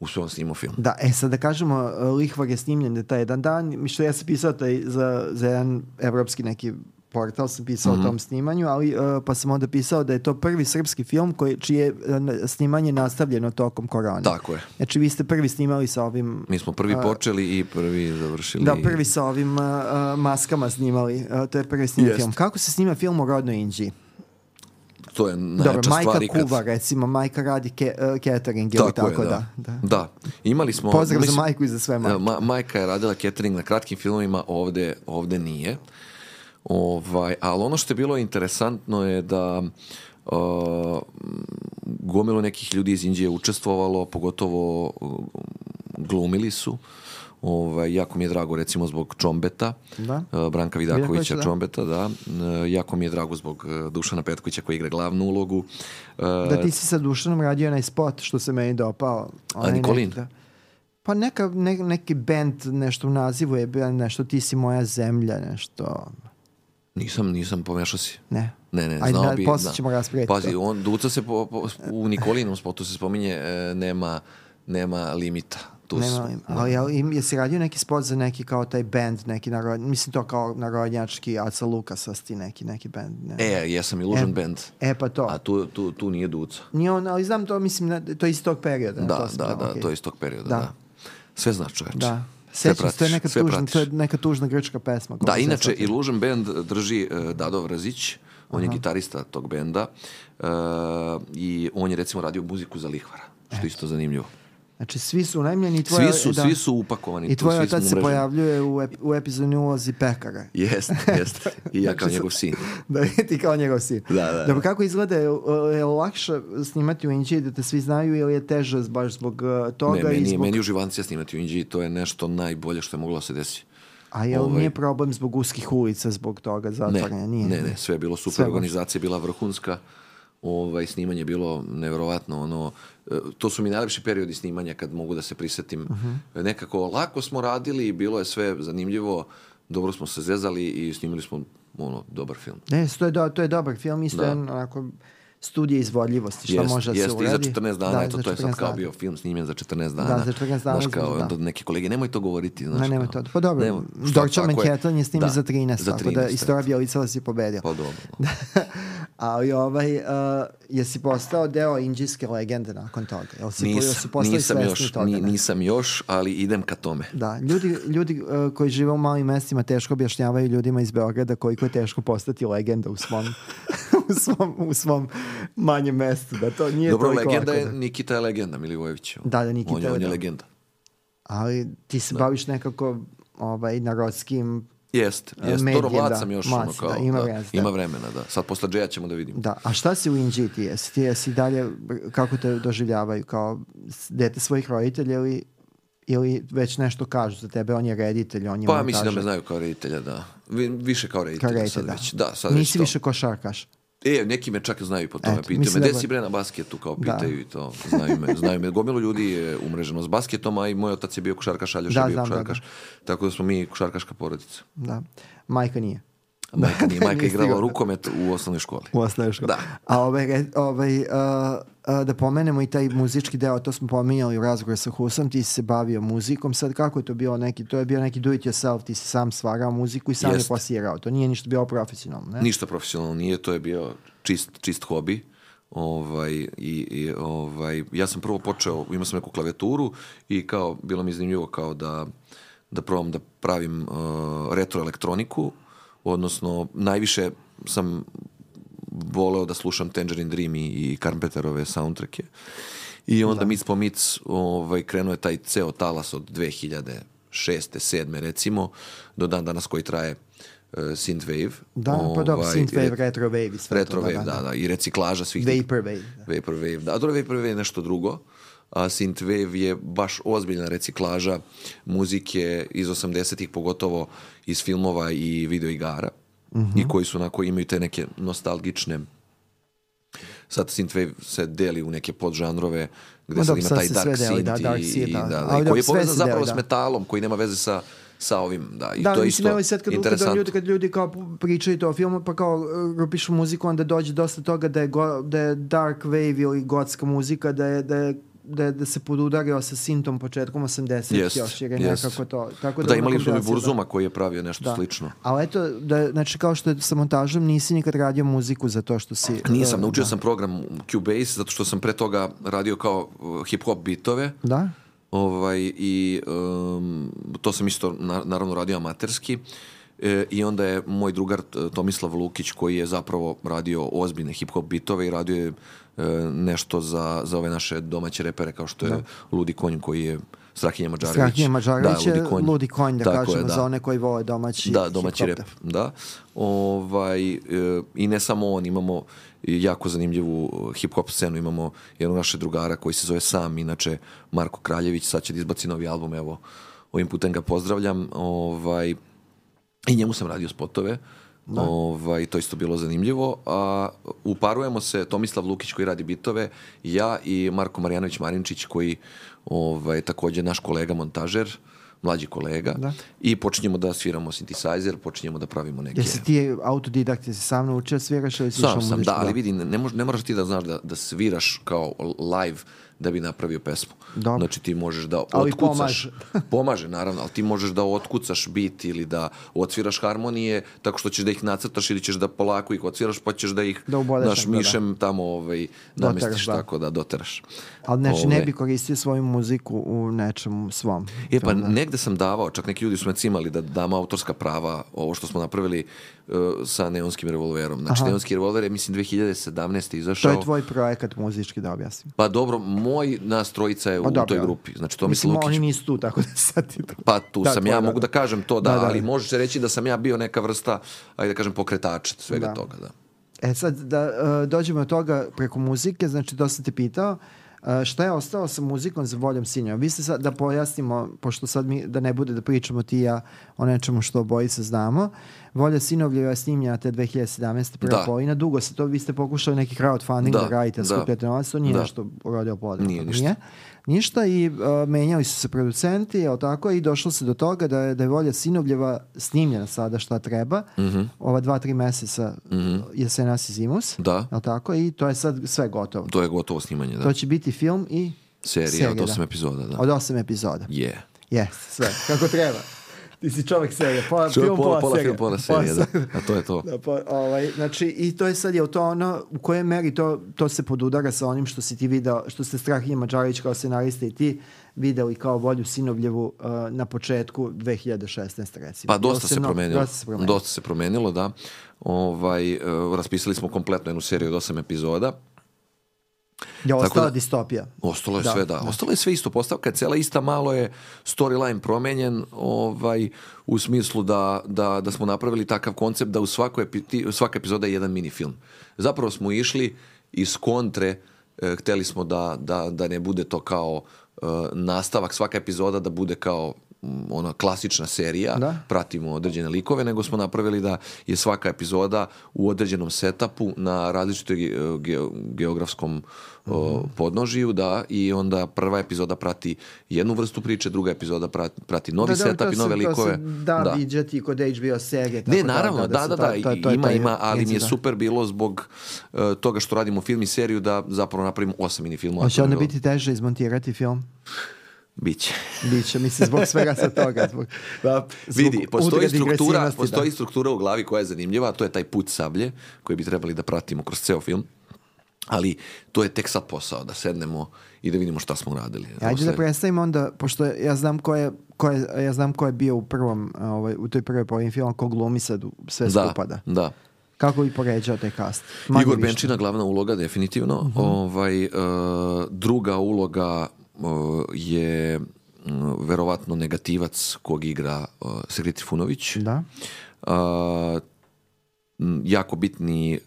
uspemo snimamo film. Da, e sad da kažemo, uh, Lihvar je snimljen da taj jedan dan, mi što ja sam pisao taj za, za jedan evropski neki portal sam pisao Mhm. o tom snimanju, ali uh, pa sam onda pisao da je to prvi srpski film koji, čije je uh, snimanje nastavljeno tokom korone. Tako je. Znači vi ste prvi snimali sa ovim... Mi smo prvi počeli i prvi završili. Da, prvi sa ovim uh, uh, maskama snimali. Uh, to je prvi snimljen film. Kako se snima film o rodnoj Inđiji? To je najjača Dobro, majka stvar ikad. kuva, recimo, majka radi ke, uh, catering ili Tako, tako, je, da. da. da. Da. Imali smo... Pozdrav za mislim- majku i za sve majke. Ma, majka je radila catering na kratkim filmovima, ovde, ovde nije. Ovaj, ali ono što je bilo interesantno je da uh, gomilo nekih ljudi iz Indije je učestvovalo, pogotovo uh, glumili su. Ovaj, jako mi je drago recimo zbog Čombeta, Da. uh, Branka Vidakovića da. Čombeta, da. Uh, jako mi je drago zbog uh, Dušana Petkovića koji igra glavnu ulogu. Uh, Da ti si sa Dušanom radio onaj spot što se meni dopao. Onaj Nikolin? neki, da. Pa neka, ne, neki band, nešto u nazivu je nešto ti si moja zemlja, nešto... Nisam, nisam, pomešao si. Ne. Ne, ne, Ajde, znao da, bi. posle da. ćemo raspraviti Pazi, to. on, Duca se po, po, u Nikolinom spotu se spominje e, nema, nema limita. Tu. Nema, ali jel, im, jesi radio neki spot za neki kao taj band, neki narod, mislim to kao narodnjački Aca Lukasa ti neki, neki band. Ne. E, jesam Illusion E, Band. E pa to. A tu, tu, tu nije Duca. Nije on, ali znam to, mislim, na- to je iz tog perioda. Da, to da, da, okej. to je iz tog perioda, Da. da. Sve znaš čoveče. Da. Sećam se, to je neka tužna, pratiš. to je neka tužna grčka pesma. Da, inače, sećam. Illusion Band drži uh, Dado Vrazić, on je gitarista tog benda uh, i on je recimo radio muziku za Lihvara, što je isto zanimljivo. Znači, svi su unajmljeni i tvoj, Svi su, da. svi su upakovani. I tvoj otac se pojavljuje u, ep, u epizodnoj ulozi pekara. Jest, jest. I ja kao Znači, njegov sin. da je ti kao njegov sin. Da, da, da. Dobro, kako izgleda? Je, je lakše snimati u Inđiji da te svi znaju ili je teže baš zbog uh, toga Ne, i meni, zbog... meni je uživancija snimati u Indiji, to je nešto najbolje što je moglo da se desi. A jel Ovaj, nije problem zbog uskih ulica, zbog toga zatvaranja? Nije. ne, ne, sve je bilo super, Sve organizacija je bila vrhunska, ovaj, snimanje je bilo nevjerovatno, ono, e, to su mi najlepši periodi snimanja kad mogu da se prisetim. Mhm. Nekako lako smo radili i bilo je sve zanimljivo, dobro smo se zezali i snimili smo ono, dobar film. Ne, to je, do, to je dobar film, isto Da. je onako studije izvodljivosti, šta Jest, može da se jeste, uradi. i za 14 dana, Da, eto, to je sad 14 kao dana. bio film snimljen za 14 dana. za 14 dana Znaš, kao, da. neki kolege, nemoj to govoriti, znaš. Ne, nemoj to. Pa dobro, tako je. Manhattan je snimio Da, za 13, za tako da 13, istorija. Bjelica si pobedio. Pa dobro. Ali ovaj, uh, jesi postao deo indijske legende nakon toga? Jel si, jel Nisam, si nisam još, toga? ni, nisam još, ali idem ka tome. Da, ljudi, ljudi uh, koji žive u malim mestima teško objašnjavaju ljudima iz Beograda koliko je teško postati legenda u svom, u svom, u svom manjem mestu. Da to nije Dobro, legenda lako je, da- Nikita je legenda, Milivojević. Da, da, Nikita on je, je, on je da. legenda. Ali ti se baviš nekako ovaj, narodskim... Jest, jest. medijem, Dobro, mlad da, sam još, mlad ono si, kao, da, ima da, vremena, da. ima vremena, da. Sad posle Džeja ćemo da vidimo. Da, a šta si u Indiji ti jesi? Ti jesi dalje, kako te doživljavaju? Kao dete svojih roditelja ili, ili već nešto kažu za tebe? On je reditelj, on je Pa mislim da me znaju kao reditelja, da. Vi- Više kao reditelja Kao reditelj, sad da. već. Da, sad Nisi već više košarkaš. E, neki me čak znaju po tome. Eto, pitaju me, da gde ba- si bre na basketu, kao Da. pitaju i to. Znaju me, znaju me. Gomilo ljudi je umreženo s basketom, a i moj otac je bio košarkaš, Aljoš Da, je bio znam, da, košarkaš. Tako da smo mi košarkaška porodica. Da. Majka nije. A majka nije, majka je Nisi igrala rukomet u osnovnoj školi. U osnovnoj školi. Da. A ovaj, re- ovaj, uh, uh, da pomenemo i taj muzički deo, to smo pominjali u razgovoru sa Husom, ti si se bavio muzikom, sad kako je to bilo neki, to je bio neki do it yourself, ti si sam stvarao muziku i sam je Jeste. plasirao, to nije ništa bilo profesionalno, ne? Ništa profesionalno nije, to je bio čist, čist hobi. Ovaj, i, i, ovaj, ja sam prvo počeo, imao sam neku klavijeturu i kao, bilo mi je zanimljivo kao da, da probam da pravim uh, retro elektroniku, odnosno najviše sam voleo da slušam Tangerine Dream i, i Carpenterove soundtracke. I onda Mic po Mic ovaj, krenuo je taj ceo talas od 2006. 7. recimo, do dan danas koji traje uh, Synthwave. Da, pa dobro, Ovaj, synthwave, re- retro wave i sve Retro to. wave, da, da, i reciklaža svih Vaporwave. Da. Vaporwave, da. A dobro, Vaporwave je nešto drugo. A Synthwave je baš ozbiljna reciklaža muzike iz 80-ih, pogotovo iz filmova i videoigara. Mhm. I koji su onako, imaju te neke nostalgične sad synthwave se deli u neke podžanrove gde sad dobro, ima taj se dark synth da, i, dark synth, i, da. da, da, i koji je povezan se zapravo deli, s da. metalom, koji nema veze sa, sa ovim, da, i da, to je isto i sad kad, interesantno. ljudi, kad ljudi kao pričaju to o filmu, pa kao uh, pišu muziku, onda dođe dosta toga da je, go, da je dark wave ili gotska muzika, da je, da je da, da se podudario sa sintom početkom 80 Jest, još, jer je jest. nekako to. Tako da, Da, imali su i kombinacija, Burzuma koji je pravio nešto da. slično. Ali eto, da, znači kao što je sa montažom, nisi nikad radio muziku za to što si... Nisam, uh, naučio da. sam program Cubase zato što sam pre toga radio kao uh, hip-hop bitove. Da? Ovaj, I um, to sam isto na, naravno radio amaterski. E, I onda je moj drugar Tomislav Lukić koji je zapravo radio ozbiljne hip-hop bitove i radio je nešto za, za ove naše domaće repere kao što je Ludi Konj koji je Strahinja Mađarević. Strahinja Mađarević je Ludi Konj. ludi konj, da Tako je, kažemo, da. za one koji vole domaći Da, domaći rep, da. Ovaj, e, I ne samo on, imamo jako zanimljivu uh, hip-hop scenu, imamo jednog naše drugara koji se zove Sam, inače Marko Kraljević, sad će da izbaci novi album, evo, ovim putem ga pozdravljam, ovaj, i njemu sam radio spotove, Ovaj, to isto bilo zanimljivo. A, uparujemo se Tomislav Lukić koji radi bitove, ja i Marko Marjanović Marinčić koji ovaj, takođe naš kolega montažer, mlađi kolega. Da. I počinjemo da sviramo synthesizer, počinjemo da pravimo neke... Jesi ti autodidakt, jesi sam naučio da sviraš ili si išao Sam sam, muzičku? da, ali vidi, ne, mož, ne moraš ti da znaš da, da sviraš kao live da bi napravio pesmu. Dobro. Znači ti možeš da Ali otkucaš. pomaže. pomaže, naravno, ali ti možeš da otkucaš bit ili da odsviraš harmonije tako što ćeš da ih nacrtaš ili ćeš da polako ih odsviraš pa ćeš da ih Da naš da. mišem tamo ovaj, Doteraš, namestiš da. tako da doteraš. Ali znači ne Ovaj. bi koristio svoju muziku u nečemu svom. E pa da. negde sam davao, čak neki ljudi su me cimali da dam autorska prava, ovo što smo napravili uh, sa Neonskim revolverom. Znači, Aha. Neonski revolver je, mislim, 2017. To izašao. je tvoj projekat muzički, da objasnim. Pa dobro, moj nas trojica je u Pa dobro, toj da. grupi. Znači, Tomislav Mislim, Lukić, oni nisu tu, tako da sad ti to... pa tu Da, sam tvoj, ja, da, mogu da. da kažem to, da, Da, da. ali može se reći da sam ja bio neka vrsta, ajde da kažem, pokretača svega Da. toga, da. E sad, da uh, dođemo od toga preko muzike, znači dosta te pitao, Uh, šta je ostalo sa muzikom za voljom sinja? Vi ste sad, da pojasnimo, pošto sad mi, da ne bude da pričamo ti ja o nečemu što obojica znamo, Volja sinovljeva je snimljena te 2017. prva Da. polovina. Dugo se to, vi ste pokušali neki crowdfunding da, Da, radite, da skupljate novac, to nije Da. nešto urodio plodom. Nije ništa. Nije. Ništa i uh, menjali su se producenti, jel tako, i došlo se do toga da je, da je Volja Sinovljeva snimljena sada šta treba, Mhm. ova dva, tri meseca jesenas i zimus, Da. jel tako, i to je sad sve gotovo. To je gotovo snimanje, da. To će biti film i Serija, serija, od da. osam epizoda, da. od osam epizoda. Je. Yes, sve, kako treba. Ti si čovjek serije, pola Čovjek film, pola, pola, pola serija. film, pola serija, da. A to je to. Da, pa, ovaj, znači, i to je sad, je to ono, u kojoj meri to, to se podudara sa onim što si ti video, što ste Strahinja Mađarić kao scenarista i ti videli kao volju Sinovljevu uh, na početku 2016. recimo. Pa dosta se, mnogo- promenilo. Dosta se promenilo. Dosta se promenilo, da. Ovaj, e, raspisali smo kompletno jednu seriju od osam epizoda. Tako ostala da- distopija. Ostalo je Da, sve, da. da. Ostalo je sve isto. Postavka je cela ista, malo je storyline promenjen ovaj, u smislu da, da, da smo napravili takav koncept da u svakoj epi, svaka epizoda je jedan mini film. Zapravo smo išli iz kontre, e, hteli smo da, da, da ne bude to kao e, nastavak svaka epizoda, da bude kao ona klasična serija, Da. pratimo određene likove, nego smo napravili da je svaka epizoda u određenom setupu na različitoj ge- ge- geografskom o, podnožiju, da, i onda prva epizoda prati jednu vrstu priče, druga epizoda prati, prati novi Da, da, setup to i nove se- to likove. se Da, viđati kod HBO serije. Ne, tako naravno, da, da, da, to- to- i- to je ima, ima, ali mi je da. super bilo zbog e, toga što radimo film i seriju da zapravo napravimo osam mini filmova. Hoće To onda biti teže izmontirati film? Biće. Biće, mislim, zbog svega sa toga. Zbog, da, zbog Vidi, postoji struktura, digresivnosti, postoji da. struktura u glavi koja je zanimljiva, a to je taj put sablje koji bi trebali da pratimo kroz ceo film. Ali to je tek sad posao, da sednemo i da vidimo šta smo uradili. Ajde da predstavimo onda, pošto ja znam ko je, ko je, ja znam ko je bio u prvom, ovaj, u toj prvoj polovini filma, ko glumi sad sve da, skupada. da. Kako bi poređao taj cast? Manje Igor. Benčina glavna uloga definitivno. Mhm. Ovaj e, druga uloga je verovatno negativac kog igra uh, Sergej Trifunović. Da. A, jako bitni e,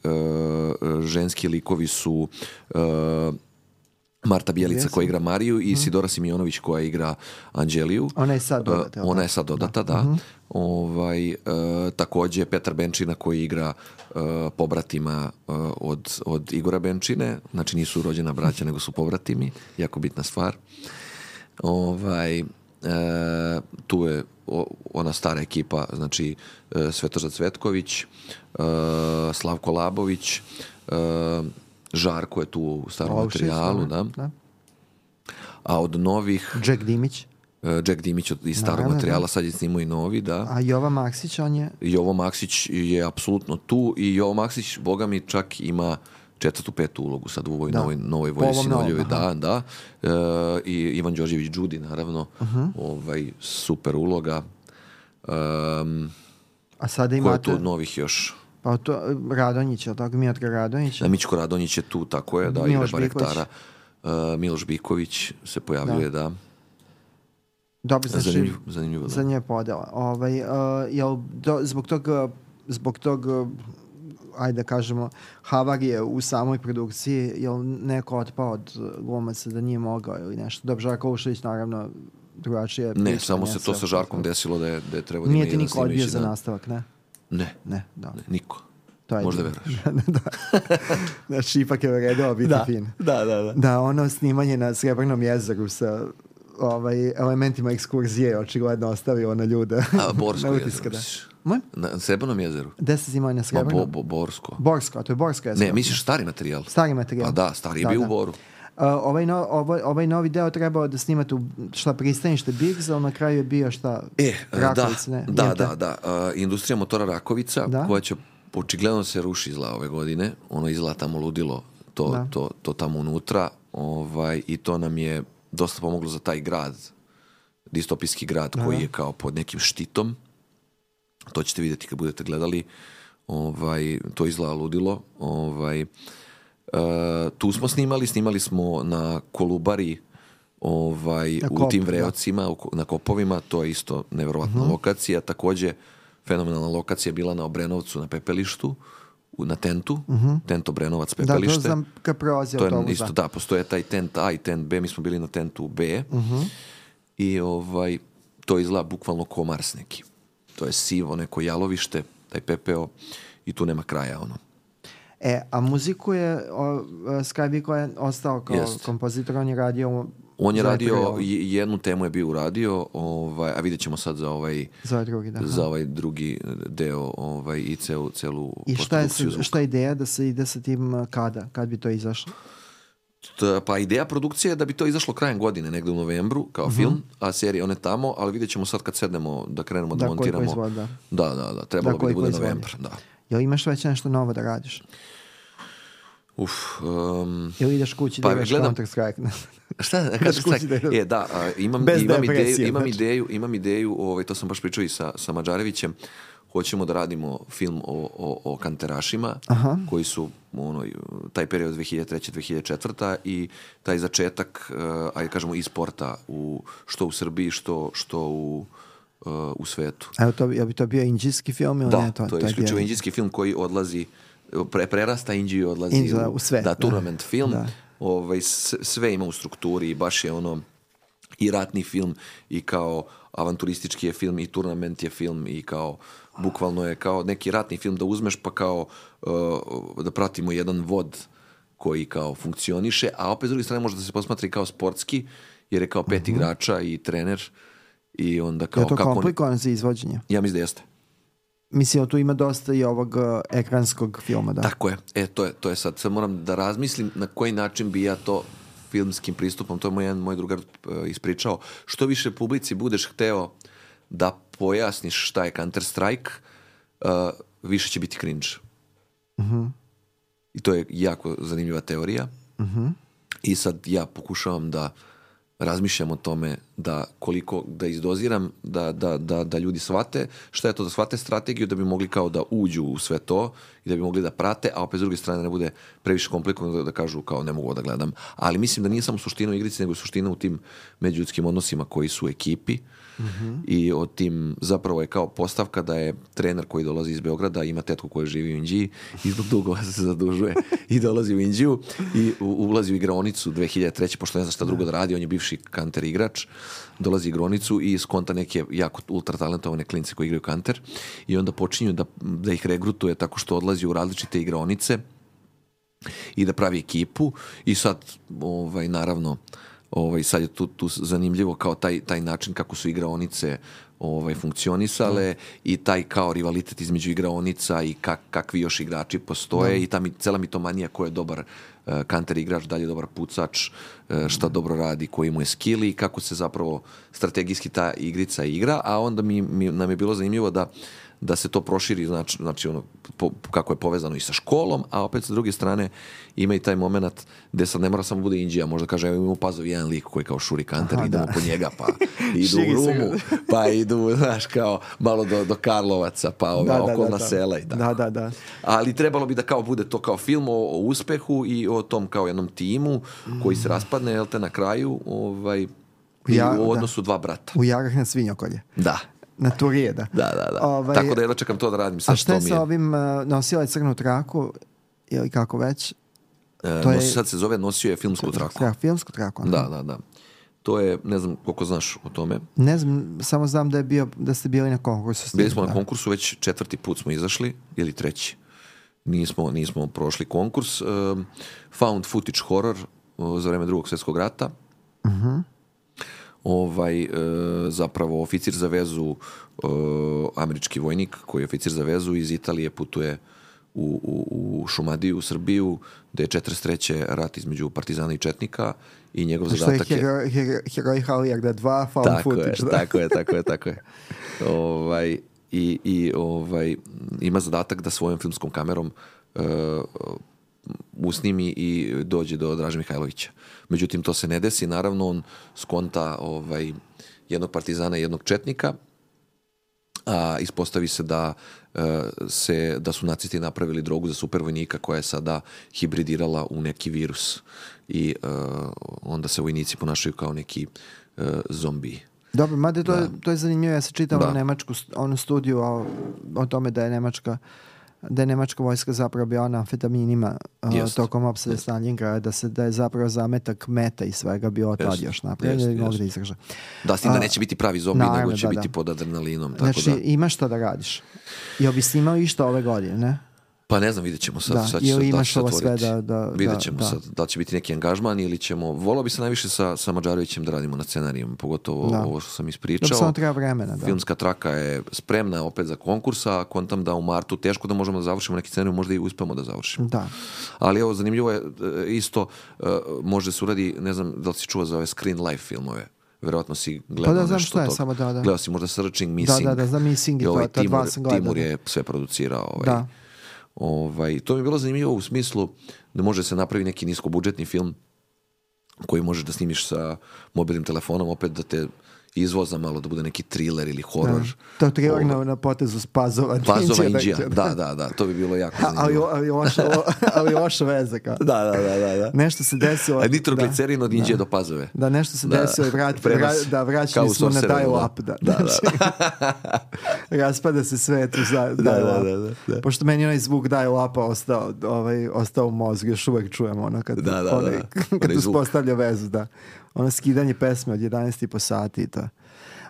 ženski likovi su e, Marta Bjelica koja igra Mariju i Sidora Simionović koja igra Anđeliju. Ona je sad dodata, E, jel Ona je sad dodata, da. Ovaj, e, takođe Petar Benčina koji igra e, pobratima e, od, od Igora Benčine. Znači nisu rođena braća, nego su pobratimi. Jako bitna stvar. Ovaj, e, tu je ona stara ekipa, znači e, Svetoža Cvetković, e, Slavko Labović, e, Žarko je tu u starom Olšić, materijalu, da. da. da. A od novih, Jack Dimić. e, Jack Dimić od, iz starog Naravno, materijala, da. sad je snimao i novi, da. A Jova Maksić, on je... Jovo Maksić je apsolutno tu i Jovo Maksić, boga mi, čak ima četvrtu, petu ulogu sad u ovoj Da. novoj, novoj Sinoljevoj. aha. Da, da. E, I Ivan Đorđević Đudi, naravno. ovaj, super uloga. Um, A sada ko je imate... tu od novih još? Pa to, Radonjić, je tako? Miotra Radonjić? Da, Mićko Radonjić je tu, tako je, da, igra Miloš Barektara. Uh, Miloš Biković se pojavljuje, da. Dobro, znači... Zanimljivo, zanimljivo, da. Za nje podela. Ovaj, uh, jel do, zbog tog, zbog tog ajde da kažemo, havarije u samoj produkciji, jel neko otpao od glumaca da nije mogao ili nešto? Dobro, Žarko Ušović naravno drugačije. Ne, samo se to sa. Žarkom desilo da je, da je trebao da ima Nije ti jedan niko odbio za dan. nastavak, ne? Ne, Ne, da. ne, niko. To je Možda veruješ. da. znači, ipak je vredilo biti fin. Da, da, da. Da, ono snimanje na Srebrnom jezeru sa ovaj, elementima ekskurzije je očigledno ostavilo na ljude. A, Borsko na jezero, utiske, da. misliš? Moj? Na Srebrnom jezeru? Gde se snimao na Srebrnom? bo, bo, Borsko. Borsko, a to je Borsko jezero. Ne, misliš stari materijal? Stari materijal. Pa da, stari je bio u Boru. A, ovaj, no, ovaj, ovaj novi deo trebao da snimate u šta pristanište Biggs, ali na kraju je bio šta E, Rakovica, da, ne? da, te? da, da. A, industrija motora Rakovica, Da. koja će očigledno se ruši zla ove godine. Ono izgleda tamo ludilo, to, Da. to, to tamo unutra. Ovaj, I to nam je dosta pomoglo za taj grad, distopijski grad koji je kao pod nekim štitom. To ćete vidjeti kad budete gledali. Ovaj, to izgleda ludilo. Ovaj, tu smo snimali, snimali smo na Kolubari ovaj, Na u kopu, tim da. vreocima, u ko- na kopovima, to je isto nevjerovatna Mhm. lokacija. Takođe, fenomenalna lokacija je bila na Obrenovcu, na Pepelištu, u, na tentu, tent Obrenovac Mhm. Da, pepelište. to znam kad prolazi To je autobus. isto, da, postoje taj tent A i tent B, mi smo bili na tentu B Mhm. i ovaj, to izgleda bukvalno ko Mars neki. To je sivo neko jalovište, taj pepeo i tu nema kraja ono. E, a muziku je o, Sky Biko je ostao kao Jest. kompozitor, on je radio On je radio, je- jednu temu je bio uradio, ovaj, a vidjet ćemo sad za ovaj, za ovaj drugi, da. za ovaj drugi deo ovaj, i celu, celu I šta je, zvuka. šta je ideja da se ide sa tim uh, kada? Kad bi to izašlo? Pa ideja produkcije je da bi to izašlo krajem godine, negde u novembru, kao Mhm. film, a serija on je tamo, ali vidjet ćemo sad kad sednemo da krenemo da, Da, montiramo. da. Da, da, da, trebalo Da, bi da bude novembar, da. Jel imaš već nešto novo da radiš? Uf, um, Ili ideš kući Pa, da igraš gledam- Counter Strike? Šta, Ideš kući da ideš. E, da, a, imam, Bez imam, ideju, depresije, imam znači. ideju, imam ideju, ovaj, to sam baš pričao i sa, sa Mađarevićem, hoćemo da radimo film o, o, o kanterašima, Aha. koji su ono, taj period 2003-2004 i taj začetak, uh, ajde kažemo, i sporta, u, što u Srbiji, što, što u, uh, u svetu. Evo, to, jel bi to bio indijski film ili Da, ne? to, je isključivo bio- indijski film koji odlazi, pre, prerasta Indiju odlazi Indiju, da, u sve, Da, da. tournament film. Da. Ovaj, sve ima u strukturi i baš je ono i ratni film i kao avanturistički je film i turnament je film i kao bukvalno je kao neki ratni film da uzmeš pa kao uh, da pratimo jedan vod koji kao funkcioniše, a opet s druge strane može da se posmatra i kao sportski, jer je kao pet igrača i trener i onda kao Je to kako on- komplikovano za izvođenje? Ja mislim da jeste. Mislim, tu ima dosta i ovog uh, ekranskog filma, da. Tako je. E, to je, to je sad. Sad moram da razmislim na koji način bi ja to filmskim pristupom, to je moj, jedan moj drugar e, ispričao, što više publici budeš hteo da pojasniš šta je Counter Strike, e, više će biti cringe. I to je jako zanimljiva teorija. I sad ja pokušavam da razmišljam o tome da koliko da izdoziram da, da, da, da ljudi shvate šta je to da shvate strategiju da bi mogli kao da uđu u sve to i da bi mogli da prate a opet s druge strane ne bude previše komplikovano da, da kažu kao ne mogu da gledam. Ali mislim da nije samo suština u igrici nego suština u tim međuljudskim odnosima koji su u ekipi i o tim zapravo je kao postavka da je trener koji dolazi iz Beograda ima tetku koja živi u Indiji i zbog dugova se zadužuje i dolazi u Indiju i ulazi u igraonicu 2003. pošto ne zna šta drugo da radi, on je bivši kanter igrač dolazi u igronicu i skonta neke jako ultra talentovane klince koji igraju kanter i onda počinju da, da ih regrutuje tako što odlazi u različite igraonice i da pravi ekipu i sad ovaj naravno ovaj sad je tu, tu zanimljivo kao taj, taj način kako su igraonice ovaj funkcionisale i taj kao rivalitet između igraonica i kak, kakvi još igrači postoje i ta mi, cela mitomanija ko je dobar uh, kanter igrač, da li je dobar pucač, uh, šta dobro radi, koji mu je skill i kako se zapravo strategijski ta igrica igra, a onda mi, mi, nam je bilo zanimljivo da da se to proširi, znači, znači ono, po, kako je povezano i sa školom, a opet sa druge strane ima i taj moment gde sad ne mora samo bude Indija, možda kaže, evo imamo u Pazovi jedan lik koji je kao šuri kanter, Aha, idemo da. po njega, pa idu u Rumu, pa idu, znaš, kao malo do, do Karlovaca, pa ove Da, da, da, okolna da. sela i tako. Da, da, da. Ali trebalo bi da kao bude to kao film o, o uspehu i o tom kao jednom timu koji se raspadne, jel te, na kraju, ovaj, Ja, u da. odnosu dva brata. U jarah na svinjokolje. Da. Na turije, da. Da, da, da. Ovaj, Tako da jedva čekam to da radim. Sad A šta je sa ovim uh, nosila je crnu traku ili kako već? E, to je- nosi- Sad se zove nosio je filmsku traku. Tra, filmsku traku. Da, da, da. To je, ne znam koliko znaš o tome. Ne znam, samo znam da je bio, da ste bili na konkursu. Bili smo da. na konkursu, već četvrti put smo izašli, ili treći. Nismo, nismo prošli konkurs. Um, found footage horror uh, za vreme drugog svjetskog rata. Ovaj, e, zapravo oficir za vezu, e, američki vojnik koji je oficir za vezu iz Italije putuje u, u, u Šumadiju, u Srbiju, gde je 43. rat između partizana i četnika i njegov Što je zadatak je... heroj, heroj, Halijarda 2, found tako footage. je, da. tako je, tako je, tako je. Ovaj, i, i ovaj, ima zadatak da svojom filmskom kamerom uh, usnimi i dođe do Draže Mihajlovića. Međutim, to se ne desi. Naravno, on skonta ovaj, jednog partizana i jednog četnika, a ispostavi se da e, se da su nacisti napravili drogu za supervojnika koja je sada hibridirala u neki virus i e, onda se vojnici ponašaju kao neki e, zombiji. Dobro, mada to, je, to je zanimljivo, ja sam čitao Da. nemačku, onu studiju o, o tome da je Nemačka da je nemačka vojska zapravo bila na amfetaminima uh, tokom opsade Stalingrada, da, se, da je zapravo zametak meta i svega bio tad još napravljen, da mogu da izdrža. Da, s tim da neće biti pravi zombi, naravno, nego će da, biti da. pod adrenalinom. Tako Znači, da, imaš šta da radiš. Jel bi snimao išta ove godine, ne? Pa ne znam, vidjet ćemo sad. Da, sad će ili da imaš se ovo sve da- da- Vidjet da- ćemo da. sad da će biti neki angažman ili ćemo... Volao bi se najviše sa, sa Mađarovićem da radimo na scenarijima, pogotovo Da. ovo što sam Da ispričao. samo treba vremena, da. Filmska traka je spremna opet za konkursa, a kontam da u martu teško da možemo da završimo neki scenarij, možda i uspemo da završimo. Da. Ali evo, zanimljivo je e, isto, e, može se uradi, ne znam da li si čuo za ove Screen Life filmove. Verovatno si gledao Pa da, znam nešto šta je, od toga. samo da, da. Gledao si možda Searching, Missing. da, da, znam Missing i I to, ovaj ta dva Timur, sam gledao, Timur da. je sve producirao. Ovaj, Da. Ovaj, to mi je bilo zanimljivo u smislu da može se napravi neki niskobudžetni film koji možeš da snimiš sa mobilnim telefonom, opet da te izvoza malo, da bude neki thriller ili horor. To je thriller Ovo- na, na potezu Spazova. Pazova Indija, da, da, da, to bi bilo jako A- Ali, zanimljivo. ali, loša, ali loša veza kao. Da, da, da, da, da. Nešto se desilo. A nitroglicerin od Indije do Pazove. Da, nešto se Da. desilo i vrat, Prenos. vra, da vraćali smo na dial-up. Da, da. Da, Znači, raspada se svet uz da, dial-up. da, da, da. Pošto meni onaj zvuk dial-upa ostao, ovaj, ostao u mozgu, još uvek čujemo ono kad, Da, da, onaj, da. kad Onaj zvuk. uspostavlja vezu, da. Ono skidanje pesme od 11 i po sati i to.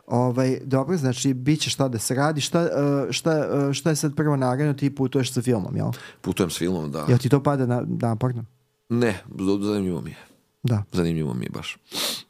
Ovaj, dobro, znači, bit će šta da se radi. Šta, uh, šta, uh, šta je sad prvo naredno? Ti putuješ sa filmom, jel? Putujem s filmom, da. Jel ti to pada na, naporno? Ne, zanimljivo mi je. Da. Zanimljivo mi je baš.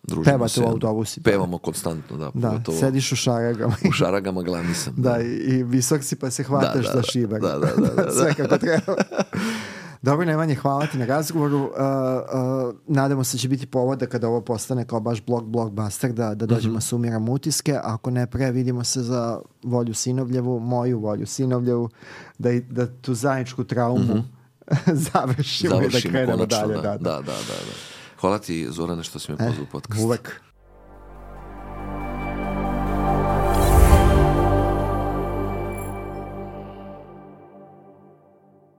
Družimo Pevate se. u autobusi. Pevamo konstantno, da. Da, pogotovo sediš u šaragama. u šaragama glavni sam. Da, i, i visok si pa se hvataš Da, da, za da. šibar. Da, da, da, da, da. Sve kako treba. Dobro, Nemanje, hvala ti na razgovoru. Uh, uh, nadamo se da će biti povoda kada ovo postane kao baš blog blockbuster da, da dođemo Mhm. sumiramo utiske. Ako ne pre, vidimo se za volju Sinovljevu, moju volju Sinovljevu, da, i- da tu zajedničku traumu završimo, i da. Završimo krenemo konačno. dalje. da, Da, da. da, da, da, da. Hvala ti, Zorane, što si me pozvao u podcast. Uvek.